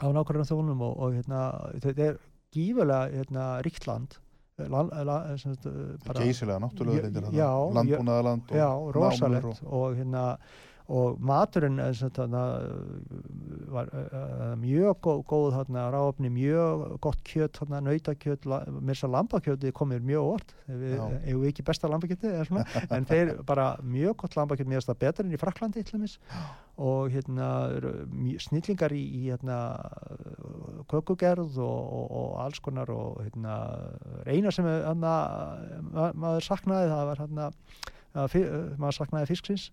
á nákvæmlega þónum og, og hérna, þetta er gífulega hérna, ríkt land land, land, sagt, bara, Geysilega náttúrulega reyndir Já, það Landbúnaðaland og já, námur rosalegt og... og hérna og maturinn er sem þetta var uh, mjög góð, góð þarna ráfni, mjög gott kjöt þarna, nautakjöt, la, mér svo lambakjötið komir mjög orð, eigum við ekki besta svona, en þeir bara mjög gott lambakjöt, mér finnst það betur enn í Fraklandi og hérna snillingar í, í hérna kökugerð og, og, og alls konar og hérna eina sem er, ma maður saknaði það var hérna maður saknaði fisksins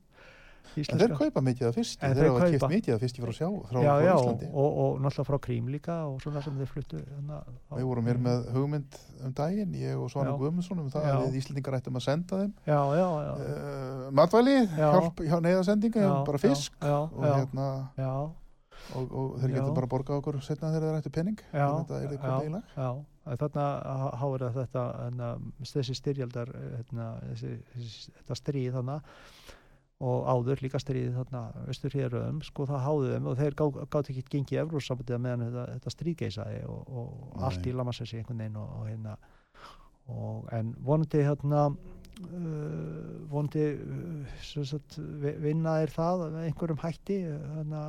En þeir kaupa mikið af En þeir hafa kipt mikið af fiski frá sjá, frá, já, frá já, Íslandi. og, og náttúrulega frá Krím líka og svona sem þeir fluttu hérna, Við vorum hér með hugmynd um daginn, ég og Svanu Já. Guðmundsson um það Já. að við Íslendingar ættum að senda þeim já, já, já, uh, matvæli, Já. hjálp hjá neyðasendinga, já, bara fisk já, og, já, hérna, já, og, og þeir getur Já. bara borgað okkur setna þegar þeir ættu penning. Já, Þetta er þið komið í lag. já, en þarna há- háir að þetta hérna, þessi styrjaldar hérna, þessi, þessi, þetta stríð þarna og áður líka stríð þarna austur héröðum, sko það háðu þeim og þeir gá- gátu ekki gengið Evrósambandið meðan þetta, þetta stríð geisaði og, og allt í lamassessi einhvern veginn og, og hérna og, en vonandi hérna uh, vonandi uh, sagt, vi- vinna er það einhverjum hætti hérna,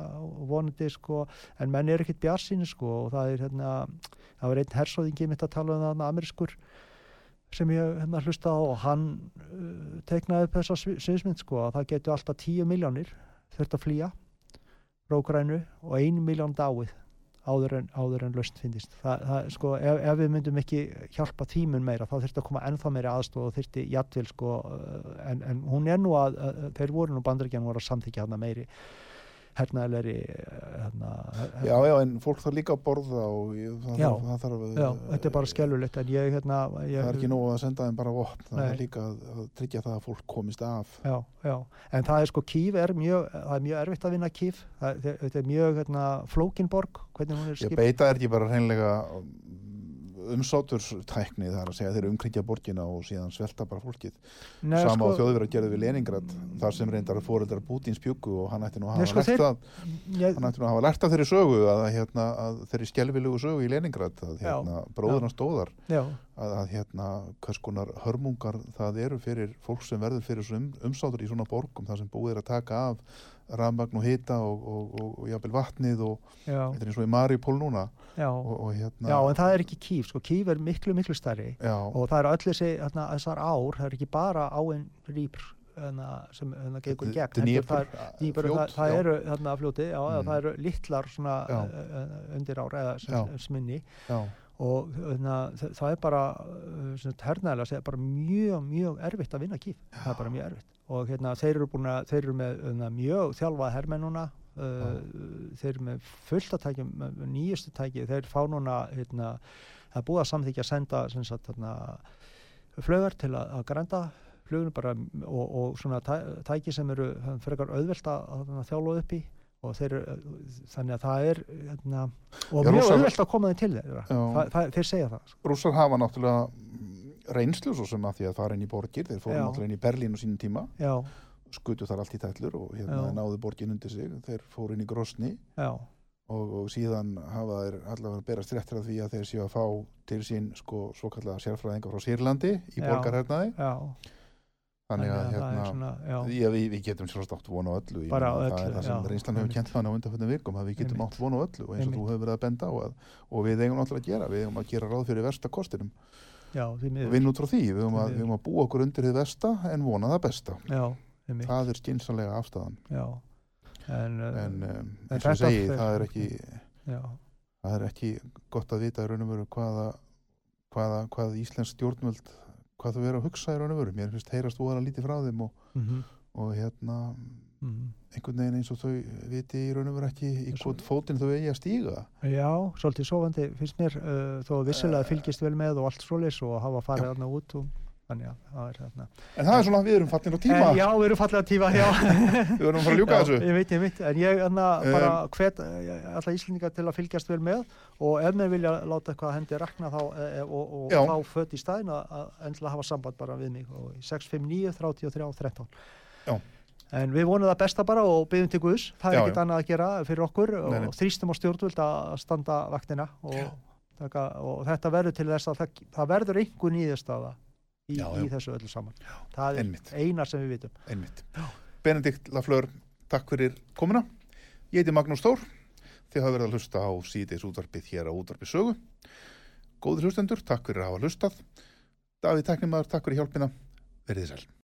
vonandi sko en menn er ekkert bjarsýni sko og það er hérna það var einn hersóðingi mitt að tala um það amerískur sem ég hérna hlusta á og hann uh, teiknaði upp þessa svi- sviðsmynd sko að það getur alltaf 10 miljónir þurft að flýja rógrænu og 1 miljón dáið áður en, áður en löst finnist það, það, sko, ef, ef við myndum ekki hjálpa tímun meira þá þurfti að koma ennþá meira aðstof og þurfti jafnvel sko uh, en, en hún er nú að, uh, þeir voru nú bandaríkjan voru að samþykja hana meiri hernaðilegri hérna, Já, já, en fólk þarf líka að borða og ég, það, Já. þarf, það þarf já, þetta er bara skelulegt en ég hérna ég, Það er ekki nóg að senda þeim bara vopn, það er líka að, að tryggja það að fólk komist af. já, já, en það er sko kýf er mjög, það er mjög erfitt að vinna kýf það, þetta er mjög hérna, flókinborg hvernig hún er Ég skip beita er ekki bara hreinlega um, umsáturstækni þar að segja þeir umkringja borgina og síðan svelta bara fólkið. Nei, sama sko, á þjóðverð að gerði við Leningrad þar sem reyndar fóreldrar Pútins bjuggu og hann ætti nú að hafa sko, lært ég, hann ætti nú að hafa lært af þeirri sögu að, hérna, að þeirri skelvilegu sögu í Leningrad að hérna, bróðurna stóðar að, að hérna, hvers konar hörmungar það eru fyrir fólk sem verður fyrir um, umsátur í svona borgum þar sem búið er að taka af rafmagn og hita og, og, og, og jafnvel vatnið og þetta er eins og í Maripol núna. Já, og, og hérna já, en það er ekki kýf, sko, kýf er miklu, miklu stærri. Já, og það er öll þessi, þarna, þessar ár, það er ekki bara áinn rýpr þarna, sem þarna gengur í gegn, það, er- Dnépr, fljót, það, það eru þarna fljóti, já, Mm. það eru svona Já. uh, undir ár eða sminni og þarna, það, það er bara hernæðilega segja bara mjög, mjög erfitt að vinna kýf, það er bara mjög erfitt og hérna þeir eru búin að, þeir eru með hérna, mjög þjálfað hermennuna uh, þeir eru með fullt að tækja nýjustu tæki, þeir fá núna hérna, það er búið að samþykja að senda sagt hérna flögar til að, að grænda flugunum bara og, og svona tæ, tæki sem eru er frekar auðvelt að, þjálfa upp í. Og þeir eru, þannig að það er hérna, og Já, mjög auðvelt að koma þeim til það, þeir segja það sko. rússar hafa náttúrulega reynslu svo sem að því að fara inn í borgir þeir fóru Já. náttúrulega inn í Berlín á sínum tíma já, skutu þar allt í tætlur og hérna Já. náðu borgin undir sig þeir fóru inn í Grosni og, og síðan hafa þeir allavega berast réttir að því að þeir séu að fá til sín sko svo kallega sérfræðinga frá Sýrlandi í borgarhernaði. Þannig að hérna svona, já, við, við getum sjálfsagt átt von á öllu á það er öllu, það sem reynslan hefur kent þannig á undanfjöndum vikum að við getum Einmitt. átt von á öllu og eins og Einmitt. þú hefur verið að benda á að, og við eigum náttúrulega að gera, við eigum að gera ráð fyrir versta kostinum já, því og vinna út frá því, við eigum, að, Því að búa okkur undir þið versta en vona það besta. Já, því það er skynsanlega afstæðan já en, uh, en um, eins og segi, fer- það er ekki já, það er ekki gott að vita í raun og veru hvaða, hvaða, hvaða íslensk stjórnvöld hvað þau eru að hugsa í raun og veru. Mér finnst heyrast að lítið frá þeim og, mhm, og hérna mhm. einhvern veginn eins og þau viti í raun og veru ekki í hvort fótinn þau eigi að stíga Já, svolítið sofandi finnst mér uh, þó að vissilega fylgist vel með og allt svoleiðis og hafa farið Já. þarna út og þannig að það En það er svona, við erum fallin á tíma, en, Já, við erum fallega tíma, já við erum fara að ljúka Já, þessu. Ég veit, ég veit, en ég þarna bara Um, hvet alla Íslendinga til að fylgjast vel með og ef mér vilja láta eitthvað hendi rakna þá, e, og, og Já. fá fött í staðin að endilega hafa samband bara við mig og í 659 33 13 Já. En við vonum það besta bara og byggjum til Guðs, það er Já, ekkert já. annað að gera fyrir okkur Nei, nei. og þrýstum á stjórnvöld að standa vaktina og, taka, og þetta verður til þess að það, það verður einhver nýðustaða í, Já, já. í þessu öllu saman. Það er Einmitt. eina sem við vitum. Benedikt Lafleur, takk fyrir komuna. Ég heiti Magnús Þór. Þið hafa verið að hlusta á síðdeis útvarpið hér á útvarpið sögu. Góður hlustendur, takk fyrir að hafa hlustað. Davíð Teknimaður, takk fyrir hjálpina. Verðið sæl.